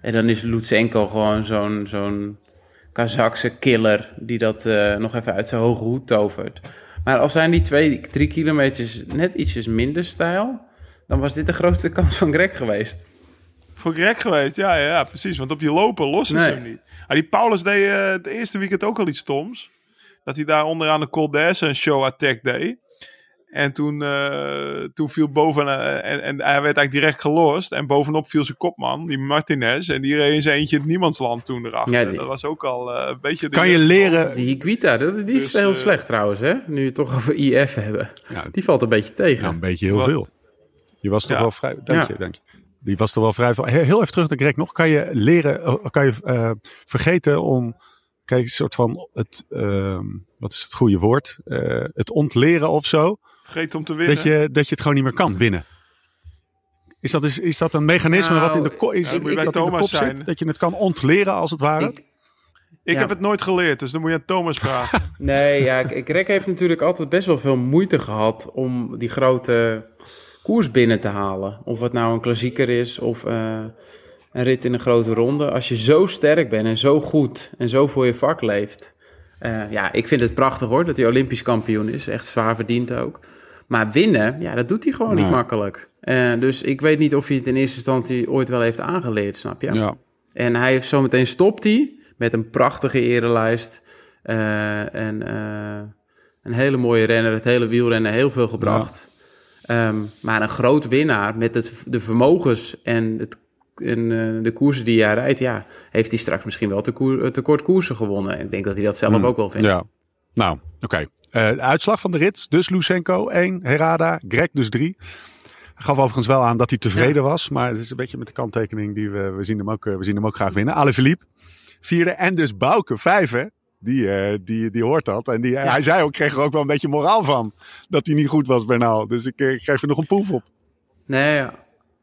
en dan is Lutsenko gewoon zo'n zo'n Kazakse killer die dat eh, nog even uit zijn hoge hoed tovert. Maar als zijn die twee, drie kilometers net ietsjes minder stijl, dan was dit de grootste kans van Greg geweest. Voor Greg geweest, ja, ja, ja, precies. Want op die loper lossen ze hem niet. Maar die Paulus deed eh, het eerste weekend ook al iets stoms. Dat hij daar onderaan de Col d'Aise een show attack deed. En toen, eh, toen viel boven eh, en, en hij werd eigenlijk direct gelost. En bovenop viel zijn kopman, die Martinez. En die reed in zijn eentje het niemandsland toen erachter. Ja, die- Dat was ook al eh, een beetje... de- Kan je leren, Die Higuita, dat, die is Dus, heel slecht trouwens, hè? Nu we het toch over IF hebben. Ja. Die valt een beetje tegen. Ja, een beetje heel Wat- veel. Je was toch Ja. wel vrij. Dank Ja. je, dank je. Die was er wel vrij. Heel even terug naar Greg nog. Kan je leren, kan je eh, vergeten om, kijk, een soort van het, ehm, wat is het goede woord? Eh, het ontleren of zo. Vergeet om te winnen. Dat je, dat je het gewoon niet meer kan winnen. Is dat, is, is dat een mechanisme Nou, wat in de, ko- is, ja, dat in de Thomas kop zijn. zit? Dat je het kan ontleren als het ware? Ik, Ik Ja. heb het nooit geleerd, dus dan moet je aan Thomas vragen. nee, ja, Greg heeft natuurlijk altijd best wel veel moeite gehad om die grote koers binnen te halen. Of het nou een klassieker is of eh, een rit in een grote ronde. Als je zo sterk bent en zo goed en zo voor je vak leeft. eh, ja, ik vind het prachtig hoor dat hij Olympisch kampioen is. Echt zwaar verdiend ook. Maar winnen, ja, dat doet hij gewoon niet makkelijk. Eh, dus ik weet niet of hij het in eerste instantie ooit wel heeft aangeleerd, snap je? ja. En hij heeft zometeen stopt hij met een prachtige erelijst. eh, en eh, een hele mooie renner, het hele wielrennen heel veel gebracht. Ehm, maar een groot winnaar met het, de vermogens en, het, en de koersen die hij rijdt, ja, heeft hij straks misschien wel te, koer, te kort koersen gewonnen. Ik denk dat hij dat zelf ook wel vindt. Ja. Nou, oké. Eh, de uitslag van de rit. Dus Lucenko 1, Herada, Greg dus 3. Hij gaf overigens wel aan dat hij tevreden was. Maar het is een beetje met de kanttekening die we, we, zien, hem ook, eh, we zien hem ook graag winnen. Ale Philippe, vierde. En dus Bouke, vijf hè. Die, eh, die, die hoort dat. En die, hij zei ook, kreeg er ook wel een beetje moraal van. Dat hij niet goed was, Bernal. Dus ik, ik geef er nog een poef op. Nee, ja.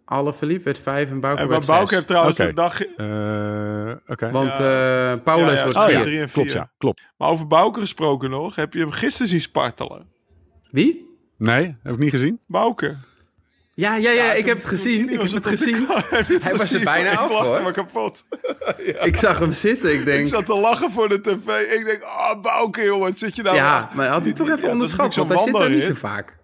Alle Philippe werd vijf en Bauke en werd maar Bouke zes. heeft trouwens een dag... Eh, oké. Want Ja. eh Paulus Ja, ja. wordt Oh vier. ja, drie en klopt vier. ja. Klopt. Maar over Bouke gesproken nog, heb je hem gisteren zien spartelen? Wie? Nee, heb ik niet gezien. Bouke. Ja, ja, ja, ik heb het gezien. Ik heb het gezien. Hij was er bijna Ik af, lachte hoor. me kapot. Ik zag hem zitten. Ik Ik denk, zat te lachen voor de tv. Ik denk, ah, Bouke, jongen, wat zit je nou... ja, maar had hij toch Ja, even onderschat, want hij zit er niet zo vaak.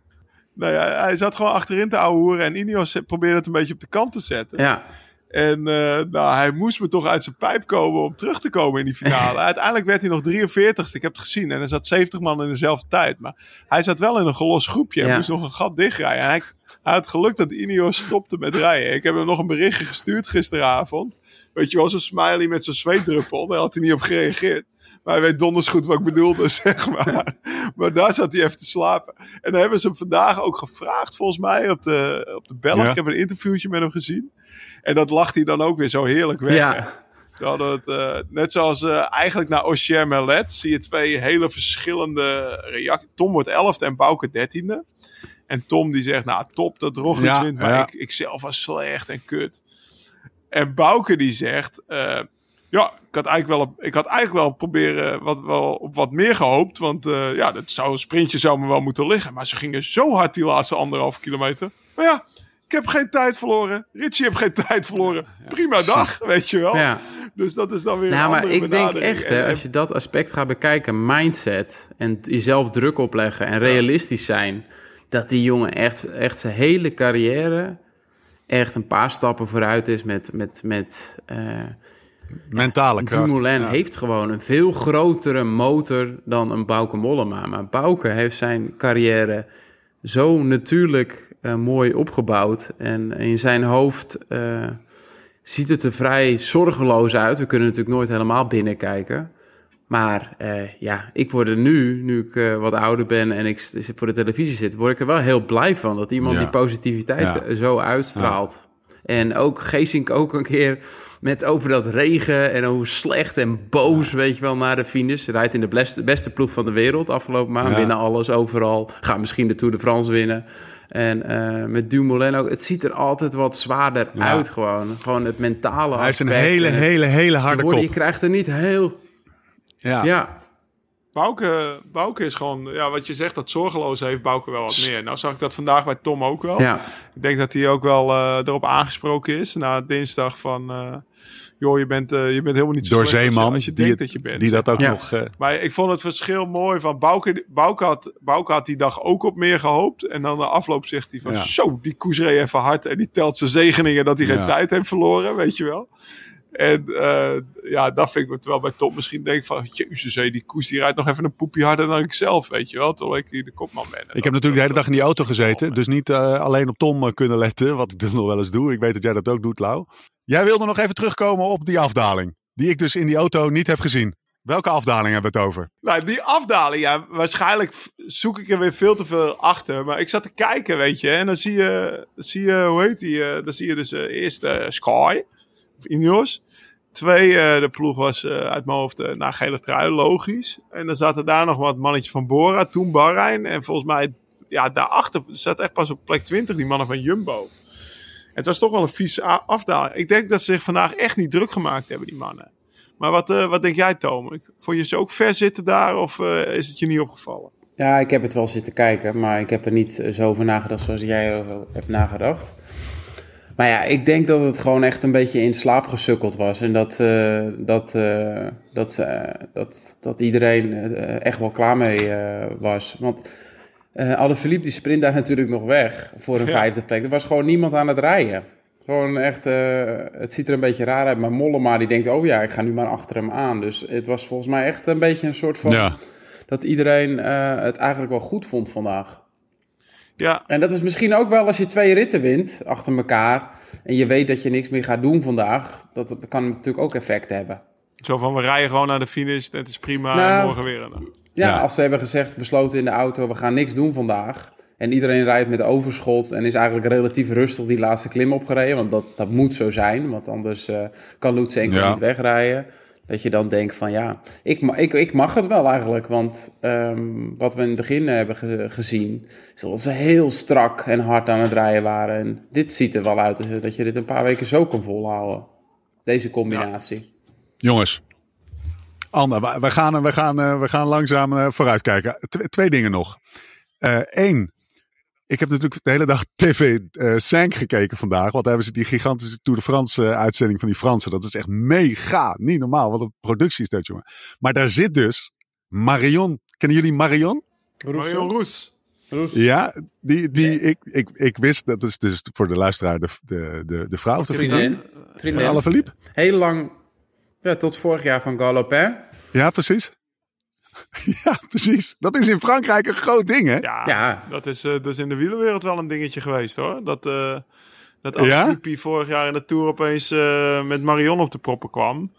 Nou ja, hij zat gewoon achterin te ouwehoeren en Ineos probeerde het een beetje op de kant te zetten. Ja, En eh, nou, hij moest me toch uit zijn pijp komen om terug te komen in die finale. Uiteindelijk werd hij nog 43ste, ik heb het gezien. En er zat 70 man in dezelfde tijd. Maar hij zat wel in een gelost groepje en Ja. moest nog een gat dichtrijden. En hij, hij had geluk dat Ineos stopte met rijden. Ik heb hem nog een berichtje gestuurd gisteravond. Weet je wel, zo'n smiley met zo'n zweetdruppel. Daar had hij niet op gereageerd. Maar hij weet donders goed wat ik bedoelde, zeg maar. Maar daar zat hij even te slapen. En dan hebben ze hem vandaag ook gevraagd, volgens mij, op de, op de Belg. Ja. Ik heb een interviewtje met hem gezien. En dat lacht hij dan ook weer zo heerlijk weg. hè. ja. We hadden het, eh, net zoals eh, eigenlijk naar Ossier Merlet zie je twee hele verschillende reacties. Tom wordt 11e en Bouke 13e. En Tom die zegt, nou top dat Roglic Ja, wint, maar ja. ik, ik zelf was slecht en kut. En Bouke die zegt, eh, ja, ik had eigenlijk wel, ik had eigenlijk wel proberen wat, wel op wat meer gehoopt. Want eh, ja, dat zou, een sprintje zou me wel moeten liggen. Maar ze gingen zo hard die laatste anderhalve kilometer. Maar ja, ik heb geen tijd verloren. Richie heeft geen tijd verloren. Prima dag, weet je wel. ja. Dus dat is dan weer Nou, een maar andere ik denk echt, hè, als je dat aspect gaat bekijken, mindset en jezelf druk opleggen en realistisch zijn, dat die jongen echt, echt zijn hele carrière echt een paar stappen vooruit is met, met, met eh, Mentale kracht. Dumoulin Ja. heeft gewoon een veel grotere motor dan een Bauke Mollema. Maar Bauke heeft zijn carrière zo natuurlijk eh, mooi opgebouwd. En in zijn hoofd eh, ziet het er vrij zorgeloos uit. We kunnen natuurlijk nooit helemaal binnenkijken. Maar eh, ja, ik word er nu, nu ik wat ouder ben en ik voor de televisie zit, word ik er wel heel blij van. Dat iemand Ja. die positiviteit Ja. zo uitstraalt. En ook Geesink ook een keer met over dat regen en hoe slecht en boos, weet je wel, naar de finish. Rijdt in de beste, beste ploeg van de wereld afgelopen maand. Ja. Winnen alles overal. Gaat misschien de Tour de France winnen. En eh, met Dumoulin ook. Het ziet er altijd wat zwaarder Ja. uit gewoon. Gewoon het mentale Hij heeft een aspect hele, het- hele, hele harde je, kop. je krijgt er niet heel... Ja. Ja, Bouke, Bouke is gewoon, ja, wat je zegt, dat zorgeloos heeft Bouke wel wat meer. Nou zag ik dat vandaag bij Tom ook wel. ja. Ik denk dat hij ook wel eh, erop aangesproken is na dinsdag van, eh, joh, je bent, eh, je bent helemaal niet zo Door slecht als je- Zeeman, als je die, denkt het- dat je bent. die dat ook Ja. nog... eh, Maar ik vond het verschil mooi van Bouke. Bouke had, Bouke had die dag ook op meer gehoopt. En dan de afloop zegt hij van Ja. zo, die koers reed even hard. En die telt zijn zegeningen dat hij geen Ja. tijd heeft verloren, weet je wel. En eh, ja, dat vind ik me terwijl bij Tom misschien denk van... Jezus, die koers die rijdt nog even een poepje harder dan ik zelf, weet je wel. Terwijl ik hier de kopman ben. En Ik heb natuurlijk de hele dag in die auto gezeten. Dus niet eh, alleen op Tom eh, kunnen letten. Wat ik dus nog wel eens doe. Ik weet dat jij dat ook doet, Lau. Jij wilde nog even terugkomen op die afdaling. Die ik dus in die auto niet heb gezien. Welke afdaling hebben we het over? Nou, die afdaling, ja, waarschijnlijk zoek ik er weer veel te veel achter. Maar ik zat te kijken, weet je. En dan zie je, zie je hoe heet die? dan zie je dus eh, eerst Sky, of Ineos. Twee, eh, de ploeg was eh, uit mijn hoofd uh, naar gele trui, logisch. En dan zaten daar nog wat mannetjes van Bora, toen Bahrein. En volgens mij, ja, daarachter zat echt pas op plek 20 die mannen van Jumbo. Het was toch wel een vieze afdaling. Ik denk dat ze zich vandaag echt niet druk gemaakt hebben, die mannen. Maar wat, eh, wat denk jij, Tom? Vond je ze ook ver zitten daar of eh, is het je niet opgevallen? Ja, ik heb het wel zitten kijken, maar ik heb er niet eh, zo over nagedacht zoals jij erover hebt nagedacht. Maar ja, ik denk dat het gewoon echt een beetje in slaap gesukkeld was. En dat, eh, dat, eh, dat, eh, dat, dat iedereen echt wel klaar mee was. Want eh Alaphilippe die sprint daar natuurlijk nog weg voor een Ja. vijfde plek. Er was gewoon niemand aan het rijden. Gewoon echt, het ziet er een beetje raar uit. Maar Mollema die denkt, oh ja, ik ga nu maar achter hem aan. Dus het was volgens mij echt een beetje een soort van... Ja. Dat iedereen het eigenlijk wel goed vond vandaag. Ja, En dat is misschien ook wel als je twee ritten wint achter elkaar. En je weet dat je niks meer gaat doen vandaag. Dat, dat kan natuurlijk ook effect hebben. zo van we rijden gewoon naar de finish. Het is prima. Nou, en morgen weer. een- Ja, Ja. als ze hebben gezegd, besloten in de auto, we gaan niks doen vandaag. En iedereen rijdt met overschot en is eigenlijk relatief rustig die laatste klim opgereden. Want dat, dat moet zo zijn, want anders eh, kan Lutsenko Ja. niet wegrijden. Dat je dan denkt van ja, ik, ik, ik mag het wel eigenlijk. Want ehm, wat we in het begin hebben ge- gezien, is dat ze heel strak en hard aan het rijden waren. En dit ziet er wel uit dat je dit een paar weken zo kan volhouden. Deze combinatie. Jongens. Anne, we- gaan, we gaan, eh, we gaan langzaam eh, vooruitkijken. Tw- twee dingen nog. Eén. Ik heb natuurlijk de hele dag TV eh 5 gekeken vandaag. Want daar hebben ze die gigantische Tour de France eh, uitzending van die Fransen. Dat is echt mega. Niet normaal. Wat een productie is dat, jongen. Maar daar zit dus Marion. Kennen jullie Marion? Marion Roes. Ja, die, die ik, ik, ik wist, dat is dus voor de luisteraar de, de, de, de vrouw of de vriendin Vriendin. Alaphilippe. Heel lang, ja, tot vorig jaar van Galopin. Ja, precies. Ja, precies. Dat is in Frankrijk een groot ding, hè? Ja, Ja. Dat, is, eh, dat is in de wielerwereld wel een dingetje geweest hoor. Dat, eh dat Ja? Vorig jaar in de Tour opeens eh, met Marion op de proppen kwam.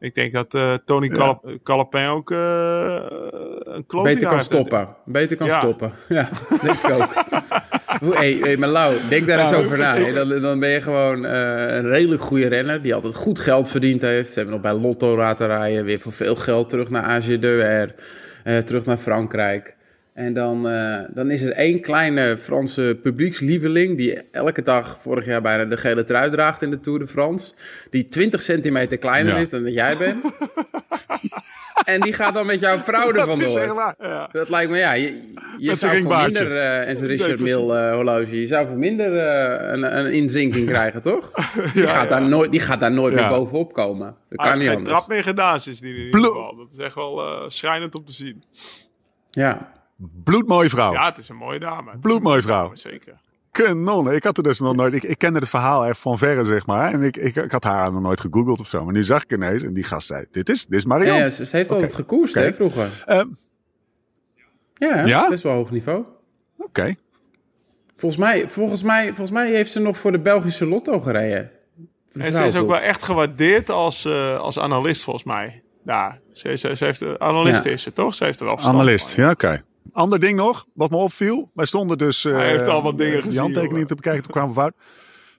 Ik denk dat eh, Tony Calap- Calapin ook eh een klote Beter kan stoppen. Beter kan Ja. stoppen. Ja, denk ik ook. Hoe, hey, hey, maar Lau, denk daar eens Nou, over na. Dan, dan ben je gewoon eh, een redelijk goede renner die altijd goed geld verdiend heeft. Ze hebben nog bij Lotto laten rijden, weer voor veel geld terug naar AG2R, eh, terug naar Frankrijk. En dan, eh, dan is er één kleine Franse publiekslieveling die elke dag vorig jaar bijna de gele trui draagt in de Tour de France. Die 20 centimeter kleiner Ja. is dan dat jij bent. en die gaat dan met jouw vrouw er Dat vandoor. is echt waar. Ja. Dat lijkt me, ja, je, je zou voor minder, eh, en zijn Richard Nee, precies. Mill eh, horloge, je zou voor minder eh, een, een inzinking krijgen, toch? Die, gaat, Daar nooit, die gaat daar nooit Ja. meer bovenop komen. Dat Hij kan heeft niet geen anders. trap meer gedaan sindsdien in ieder geval. Dat is echt wel eh, schrijnend om te zien. Ja. Bloedmooie vrouw. Ja, het is een mooie dame. Bloedmooie vrouw. Zeker. Kanon. Ik had er dus nog nooit. Ik, ik kende het verhaal even van verre, zeg maar. En ik, ik, ik had haar nog nooit gegoogeld of zo. Maar nu zag ik ineens. En die gast zei: Dit is, dit is Marion. Ja, ja, ze, ze heeft altijd gekoerst, Oké. hè, vroeger. Ehm, Ja, Ja? best wel hoog niveau. Oké. Volgens mij, volgens, mij, volgens mij heeft ze nog voor de Belgische Lotto gereden. En ze is ook wel echt gewaardeerd als, eh, als analist, volgens mij. Ja, ze, ze, ze heeft, analist Ja. is ze, toch? Ze heeft er wel verstand Analist. van, Ja, oké. Ander ding nog, wat me opviel. Wij stonden dus. eh, Hij heeft al wat dingen die gezien, handtekeningen jongen. te bekijken. Toen kwamen Wout.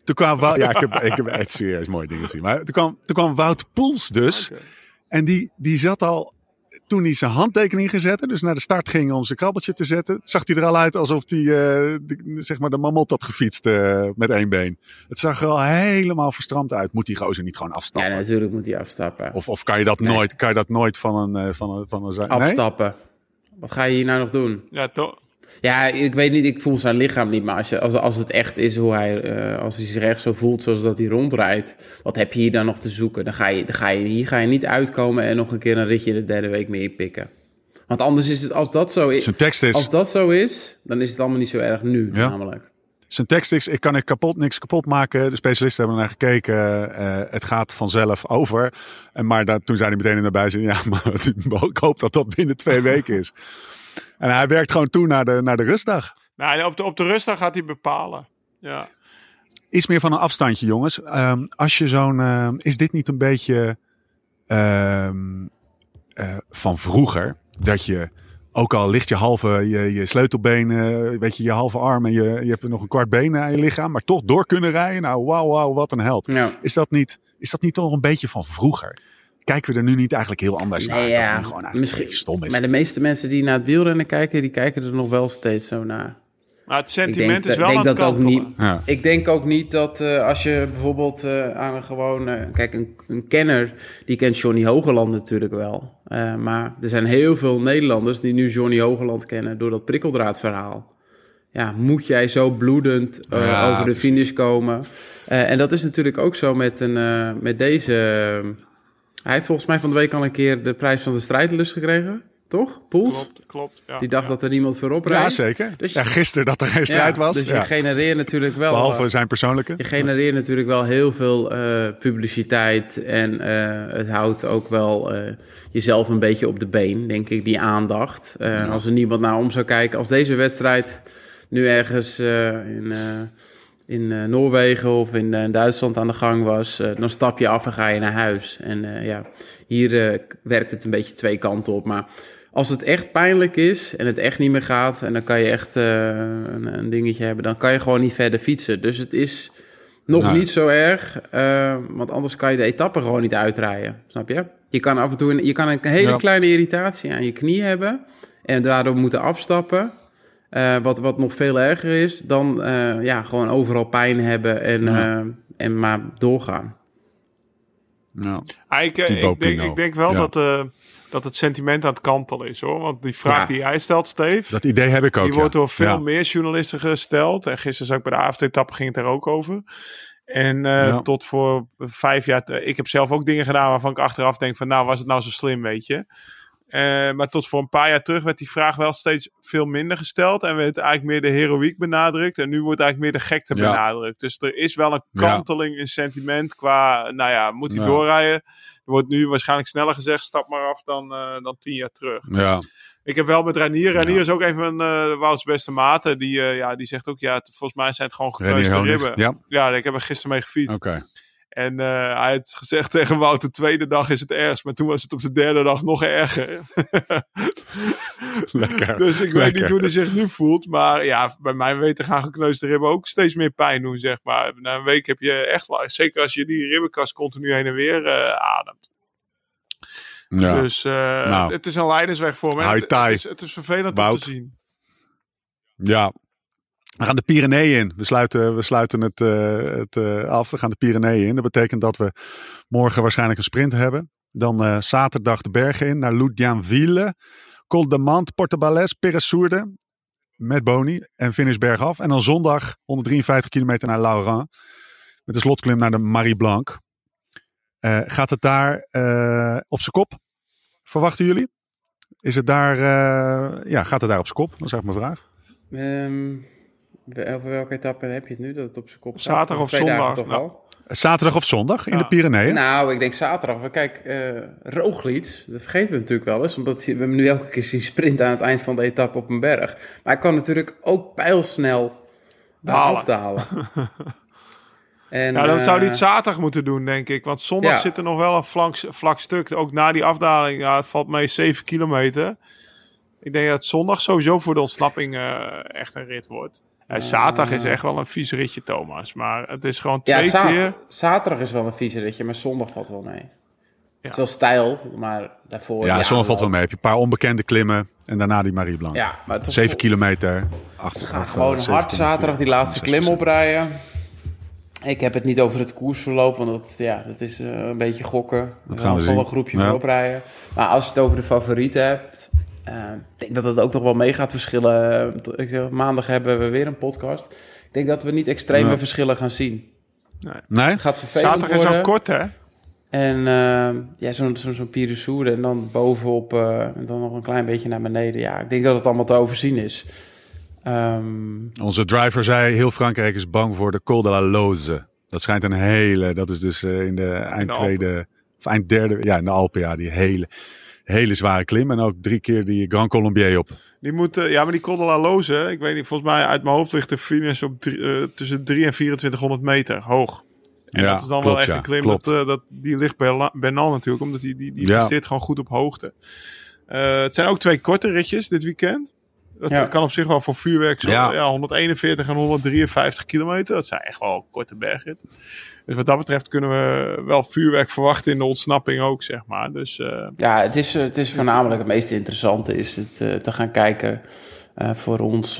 Toen kwam Wout. Ja, ik heb, ik heb echt serieus mooie dingen gezien. Maar toen kwam, toen kwam Wout Poels dus. En die, die zat al. Toen hij zijn handtekening gezette, dus naar de start ging om zijn krabbeltje te zetten, zag hij er al uit alsof hij eh, de, zeg maar de mamot had gefietst eh, met één been. Het zag er al helemaal verstramd uit. Moet die gozer niet gewoon Ja, afstappen? natuurlijk moet hij afstappen. Of, of kan, je dat nooit, kan je dat nooit van een, eh, van een, van een nee? Wat ga je hier nou nog doen? Ja, toch? Ja, ik weet niet, ik voel zijn lichaam niet. Maar als, je, als, als het echt is hoe hij, eh, als hij zich echt zo voelt zoals dat hij rondrijdt, wat heb je hier dan nog te zoeken? Dan ga je, dan ga je, hier ga je niet uitkomen en nog een keer een ritje de derde week mee pikken. Want anders is het, als dat zo is, Zijn tekst is. als dat zo is, dan is het allemaal niet zo erg nu, Ja. namelijk. Zijn tekst is, ik kan ik kapot, niks kapot maken. De specialisten hebben naar gekeken. eh, het gaat vanzelf over. En maar dat, toen zei hij meteen in de bijzin, ja, maar ik hoop dat dat binnen twee weken is. En hij werkt gewoon toe naar de, naar de rustdag. Nou, op de, op de rustdag gaat hij bepalen. Ja. Iets meer van een afstandje, jongens. Ehm, als je zo'n, ehm, is dit niet een beetje ehm, eh, van vroeger. Dat je, ook al ligt je halve je, je sleutelbeen, weet je, je halve arm en je, je hebt nog een kwart been aan je lichaam, maar toch door kunnen rijden. Nou, wauw, wauw, wat een held. Ja. Is dat niet, is dat niet toch een beetje van vroeger? Kijken we er nu niet eigenlijk heel anders naar? Nee, dat ja, gewoon eigenlijk misschien- een beetje stom is. Maar de meeste mensen die naar het wielrennen kijken, die kijken er nog wel steeds zo naar. Maar het sentiment denk, is wel denk aan het dat ook kantelen. niet. Ja. Ik denk ook niet dat eh, als je bijvoorbeeld eh, aan een gewone... Kijk, een, een kenner, die kent Johnny Hogeland natuurlijk wel. Eh, maar er zijn heel veel Nederlanders die nu Johnny Hogeland kennen door dat prikkeldraadverhaal. Ja, moet jij zo bloedend eh, Ja, over de precies. finish komen? Eh, en dat is natuurlijk ook zo met, een, eh, met deze... hij heeft volgens mij van de week al een keer de prijs van de strijdlust gekregen, toch? Poels? Klopt, klopt. Ja. Die dacht Ja. dat er niemand voorop Ja, rijdt. zeker. Dus- ja, gisteren dat er geen strijd Ja, was. Dus je ja. genereert natuurlijk wel... Behalve eh, zijn persoonlijke. je genereert natuurlijk wel heel veel eh, publiciteit en eh, het houdt ook wel eh, jezelf een beetje op de been, denk ik, die aandacht. Eh, Als er niemand naar om zou kijken, als deze wedstrijd nu ergens eh, in, eh, in eh, Noorwegen of in, eh, Duitsland aan de gang was, eh, dan stap je af en ga je naar huis. En eh, ja, hier eh, werkt het een beetje twee kanten op, maar... Als het echt pijnlijk is en het echt niet meer gaat en dan kan je echt eh, een, een dingetje hebben, dan kan je gewoon niet verder fietsen. Dus het is nog Nee. niet zo erg, eh, want anders kan je de etappe gewoon niet uitrijden. Snap je? Je kan af en toe een, je kan een hele Ja. kleine irritatie aan je knie hebben en daardoor moeten afstappen. Eh, wat, wat nog veel erger is dan eh, ja, gewoon overal pijn hebben en, Ja. en maar doorgaan. Ja. Ah, ik, ik, denk, Pinot. ik denk wel Ja. dat, eh, dat het sentiment aan het kantelen is hoor. Want die vraag Ja. die jij stelt, Steve, Dat idee heb ik ook. die ja. wordt door veel Ja. meer journalisten gesteld. En gisteren zag ik bij de avondetappe ging het daar ook over. En eh, tot voor vijf jaar, te- ik heb zelf ook dingen gedaan waarvan ik achteraf denk van nou was het nou zo slim, weet je. Eh, maar tot voor een paar jaar terug werd die vraag wel steeds veel minder gesteld. En werd eigenlijk meer de heroïek benadrukt. En nu wordt eigenlijk meer de gekte benadrukt. Dus er is wel een kanteling in sentiment qua, nou ja, moet hij doorrijden? Wordt nu waarschijnlijk sneller gezegd, stap maar af dan, eh, dan tien jaar terug. Ja. Ik heb wel met Ranier. Ranier Ja. is ook een van uh, Wouts beste maten. Die, eh, ja, die zegt ook, ja, het- volgens mij zijn het gewoon gekneusde ribben. Ja, Ja, ik heb er gisteren mee gefietst. oké. En eh, hij had gezegd tegen Wout, de tweede dag is het ergst. Maar toen was het op de derde dag nog erger. Lekker. dus ik weet niet hoe hij zich nu voelt. Maar ja, bij mijn weten gaan gekneusde ribben ook steeds meer pijn doen, zeg maar. Na een week heb je echt. Zeker als je die ribbenkast continu heen en weer eh, ademt. Ja. Dus eh, Nou. het is een leidersweg voor me. High Het, is, het is vervelend om te zien. Ja. We gaan de Pyreneeën in. We sluiten, we sluiten het, eh, het eh, af. We gaan de Pyreneeën in. Dat betekent dat we morgen waarschijnlijk een sprint hebben. Dan eh, zaterdag de bergen in naar Loudianville. Col de Mant, Portobales. Met Boni en finish bergaf. En dan zondag 153 kilometer naar Laurent. Met de slotklim naar de Marie Blanc. Gaat het daar op zijn kop? Verwachten jullie? Is het daar, ja, gaat het daar op zijn kop? Dat is eigenlijk mijn vraag. We- over welke etappe heb je het nu? Dat het op zijn kop staat? Zaterdag of zondag? toch Nou. al? Zaterdag of zondag in Ja. de Pyreneeën? Nou, ik denk zaterdag. Kijk, eh Roglic, dat vergeten we natuurlijk wel eens. Omdat we hem nu elke keer zien sprinten aan het eind van de etappe op een berg. Maar hij kan natuurlijk ook pijlsnel daar en, Ja, dat eh, zou hij het zaterdag moeten doen, denk ik. Want zondag Ja. zit er nog wel een vlak, vlak stuk. Ook na die afdaling. Ja, het valt mee 7 kilometer. Ik denk dat zondag sowieso voor de ontsnapping eh, echt een rit wordt. En zaterdag is echt wel een vies ritje, Thomas. Maar het is gewoon Ja, twee za- keer. zaterdag is wel een vieze ritje, maar zondag valt wel mee. Het is wel stijl, maar daarvoor... Ja, zondag valt wel mee. Heb je een paar onbekende klimmen en daarna die Marie Blanc. Ja, maar toch 7 kilometer. Acht, Ze gaan eh, gewoon 7,4, hard zaterdag die laatste 6%. klim oprijden. Ik heb het niet over het koersverloop, want dat, ja, dat is eh, een beetje gokken. Dat gaan we zal een groepje Ja. voorop rijden. Maar als je het over de favorieten hebt, eh, ik denk dat het ook nog wel mee gaat verschillen. Ik zeg, maandag hebben we weer een podcast. Ik denk dat we niet extreme Ja. verschillen gaan zien. Nee? Het gaat vervelend Zaterdag is ook kort, hè? En eh, ja, zo'n zo'n zo'n en dan bovenop eh, en dan nog een klein beetje naar beneden. Ja, ik denk dat het allemaal te overzien is. Ehm, Onze driver zei, heel Frankrijk is bang voor de Col de la Loze. Dat schijnt een hele, dat is dus eh, in de eind de tweede, of eind derde, ja in de Alpen, ja, die hele, hele zware klim. En ook drie keer die Grand Colombier op. Die moet, eh, ja, maar die Col de la Loze, ik weet niet, volgens mij uit mijn hoofd ligt de finish op drie- eh, tussen 3 en 2400 meter hoog. En Ja, dat is dan klopt, wel echt ja, een klim. klopt. Dat, eh, dat, die ligt bij La- Bernal natuurlijk, omdat die, die, die Ja. gewoon goed op hoogte. Eh, het zijn ook twee korte ritjes dit weekend. Dat Ja. kan op zich wel voor vuurwerk zo. Ja. Ja. 141 en 153 kilometer. Dat zijn echt wel korte bergritten. Dus wat dat betreft kunnen we wel vuurwerk verwachten in de ontsnapping ook, zeg maar. Dus eh, Ja, het is, eh, het is voornamelijk het meest interessante is het eh, te gaan kijken eh, voor ons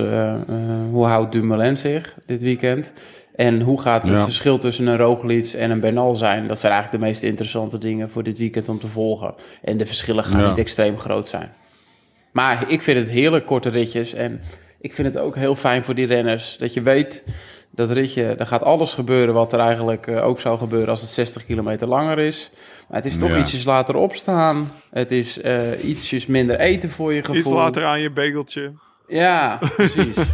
hoe houdt Dumoulin zich dit weekend. En hoe gaat het Ja. verschil tussen een Roglic en een Bernal zijn? Dat zijn eigenlijk de meest interessante dingen voor dit weekend om te volgen. En de verschillen gaan Ja. niet extreem groot zijn. Maar ik vind het heerlijk korte ritjes. En ik vind het ook heel fijn voor die renners. Dat je weet, dat ritje, er gaat alles gebeuren wat er eigenlijk eh, ook zou gebeuren als het 60 kilometer langer is. Maar het is toch Ja. ietsjes later opstaan. Het is eh, ietsjes minder eten voor je gevoel. iets later aan je begeltje. Ja, precies.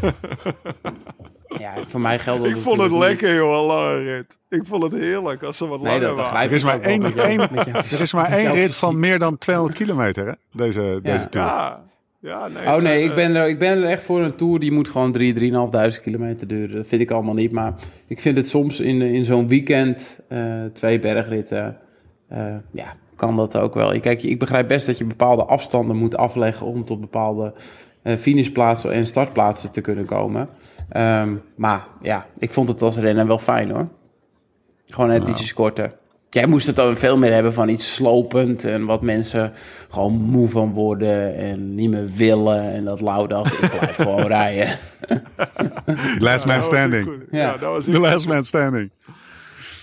ja, voor mij geldt dat Ik vond het natuurlijk niet. lekker, joh, een lange rit. Ik vond het heerlijk als ze wat Nee, langer dat waren. Er is maar één, met jou- één, met jou. er is maar één rit van meer dan 200 kilometer, hè? Deze, deze tour. Ja, ja nee. Oh nee, ik ben, er, ik ben er echt voor een tour die moet gewoon 3, 3.500 kilometer duren. Dat vind ik allemaal niet. Maar ik vind het soms in, in zo'n weekend, eh, twee bergritten, eh, ja, kan dat ook wel. Kijk, ik begrijp best dat je bepaalde afstanden moet afleggen om tot bepaalde eh, finishplaatsen en startplaatsen te kunnen komen. Ehm, maar ja, ik vond het als renner wel fijn hoor. Gewoon net ietsjes korter. Jij moest het dan veel meer hebben van iets slopend en wat mensen gewoon moe van worden en niet meer willen. En dat Lau dacht, ik blijf gewoon rijden. Last man standing. Ja. Ja, dat was The last man standing.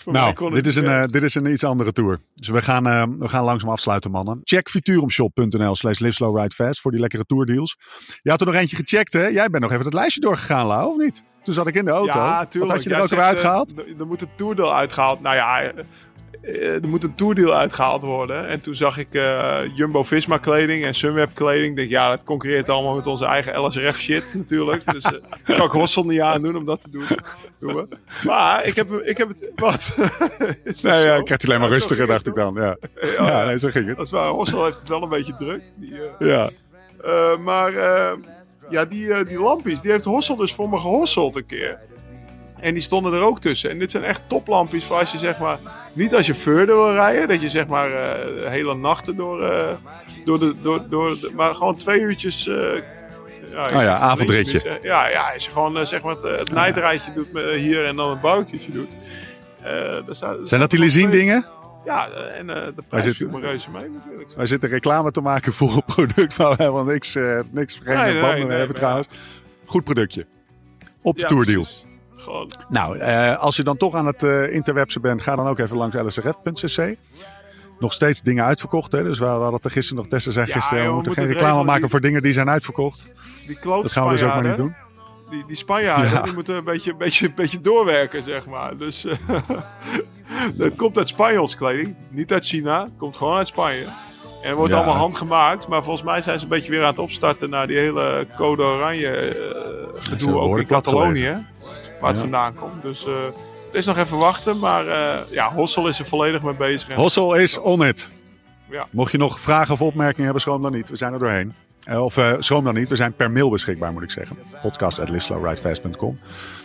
Nou, dit het is, een, eh, dit is een iets andere tour. Dus we gaan, eh, we gaan langzaam afsluiten, mannen. Check futurumshop.nl slash live slow ride fast voor die lekkere tourdeals. Je had er nog eentje gecheckt, hè? Jij bent nog even het lijstje doorgegaan, Lau, of niet? Toen zat ik in de auto. Ja, tuurlijk. Wat had je er Jij ook weer zegt, uitgehaald? eh, Er, moet een tourdeal uitgehaald. Nou ja, eh, eh, er moet een tourdeal uitgehaald worden. En toen zag ik eh, Jumbo-Visma kleding en Sunweb kleding. Ik denk, ja, dat concurreert allemaal met onze eigen LSRF shit natuurlijk. Dus eh kan ik Hossel niet aandoen om dat te doen. Maar ik heb, ik heb het... Wat? Nee, ja, ik krijg het alleen maar Ja, zo rustiger, dacht ik dan. Ja, ja nee, zo ging het. Dat is waar. Hossel heeft het wel een beetje druk. Die, eh, Ja. eh, maar eh, ja, die, eh, die lampjes, die heeft Hossel dus voor me gehosseld een keer. En die stonden er ook tussen. En dit zijn echt toplampjes voor als je zeg maar... Niet als je verder wil rijden. Dat je zeg maar eh, hele nachten door, eh, door, de, door, door de... Maar gewoon twee uurtjes... eh, ja, Oh ja, avondritje. Ja, ja, als je gewoon zeg maar het, het nijdrijtje doet hier en dan een barbecue doet. Daar staat- Zijn dat die twee- dingen? Ja, en de prijs viel me reuze mee natuurlijk. Wij zitten reclame te maken voor een product waar we helemaal niks, eh, niks geen Nee, nee, banden nee, hebben trouwens. Goed productje. Op de Ja, tourdeal. precies. Gewoon Nou, eh, als je dan toch aan het eh interwebsen bent, ga dan ook even langs lsrf.cc. Nog steeds dingen uitverkocht, hè? Dus we, we hadden er gisteren nog. Tessa zei Ja, gisteren, joh, we we moeten geen reclame maken die- voor dingen die zijn uitverkocht. die Dat gaan we dus ook maar niet doen. Die, die Spanjaarden, Ja. die moeten een beetje, een beetje, een beetje doorwerken, zeg maar. Dus eh, het komt uit Spanjaals kleding, niet uit China. Het komt gewoon uit Spanje. En het wordt Ja. allemaal handgemaakt. Maar volgens mij zijn ze een beetje weer aan het opstarten naar die hele code oranje eh, gedoe. Ook in Catalonië, waar het Ja. vandaan komt. Dus eh, het is nog even wachten. Maar eh, ja, Hossel is er volledig mee bezig. En- Hossel is on it. Ja. Mocht je nog vragen of opmerkingen hebben, schroom dan niet. We zijn er doorheen. Eh, of schroom dan niet. We zijn per mail beschikbaar, moet ik zeggen. Podcast.lislowridefast.com.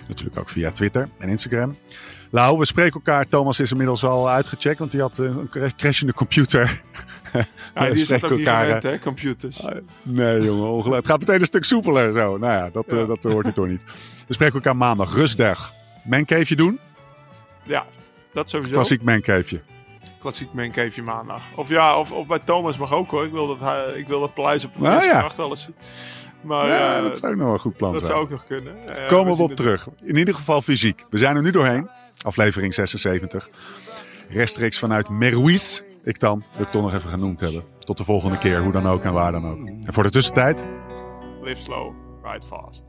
Natuurlijk ook via Twitter en Instagram. Lau, we spreken elkaar. Thomas is inmiddels al uitgecheckt, want hij had een cra- crashende computer. Ja, die is dat ook niet gewend, hè, computers. Nee, jongen, ongelukkig. Het gaat meteen een stuk soepeler zo. Nou ja, dat, eh, dat hoort hij toch niet. We spreken elkaar maandag. Rustdag. Mancaveje doen. Ja, dat sowieso. Klassiek mancaveje. klassiek mancave maandag. Of ja, of, of bij Thomas mag ook hoor. Ik wil dat, hij, ik wil dat paleis op de Ah, eerste ja. gracht wel eens zien. Maar ja, eh, dat zou ook nog een goed plan dat zijn. zou ook nog kunnen. Eh, Komen we op het- terug. In ieder geval fysiek. We zijn er nu doorheen. Aflevering 76. Rechtstreeks vanuit Meruiz. Ik dan, wil ik toch nog even genoemd hebben. Tot de volgende keer, hoe dan ook en waar dan ook. En voor de tussentijd, Live slow, ride fast.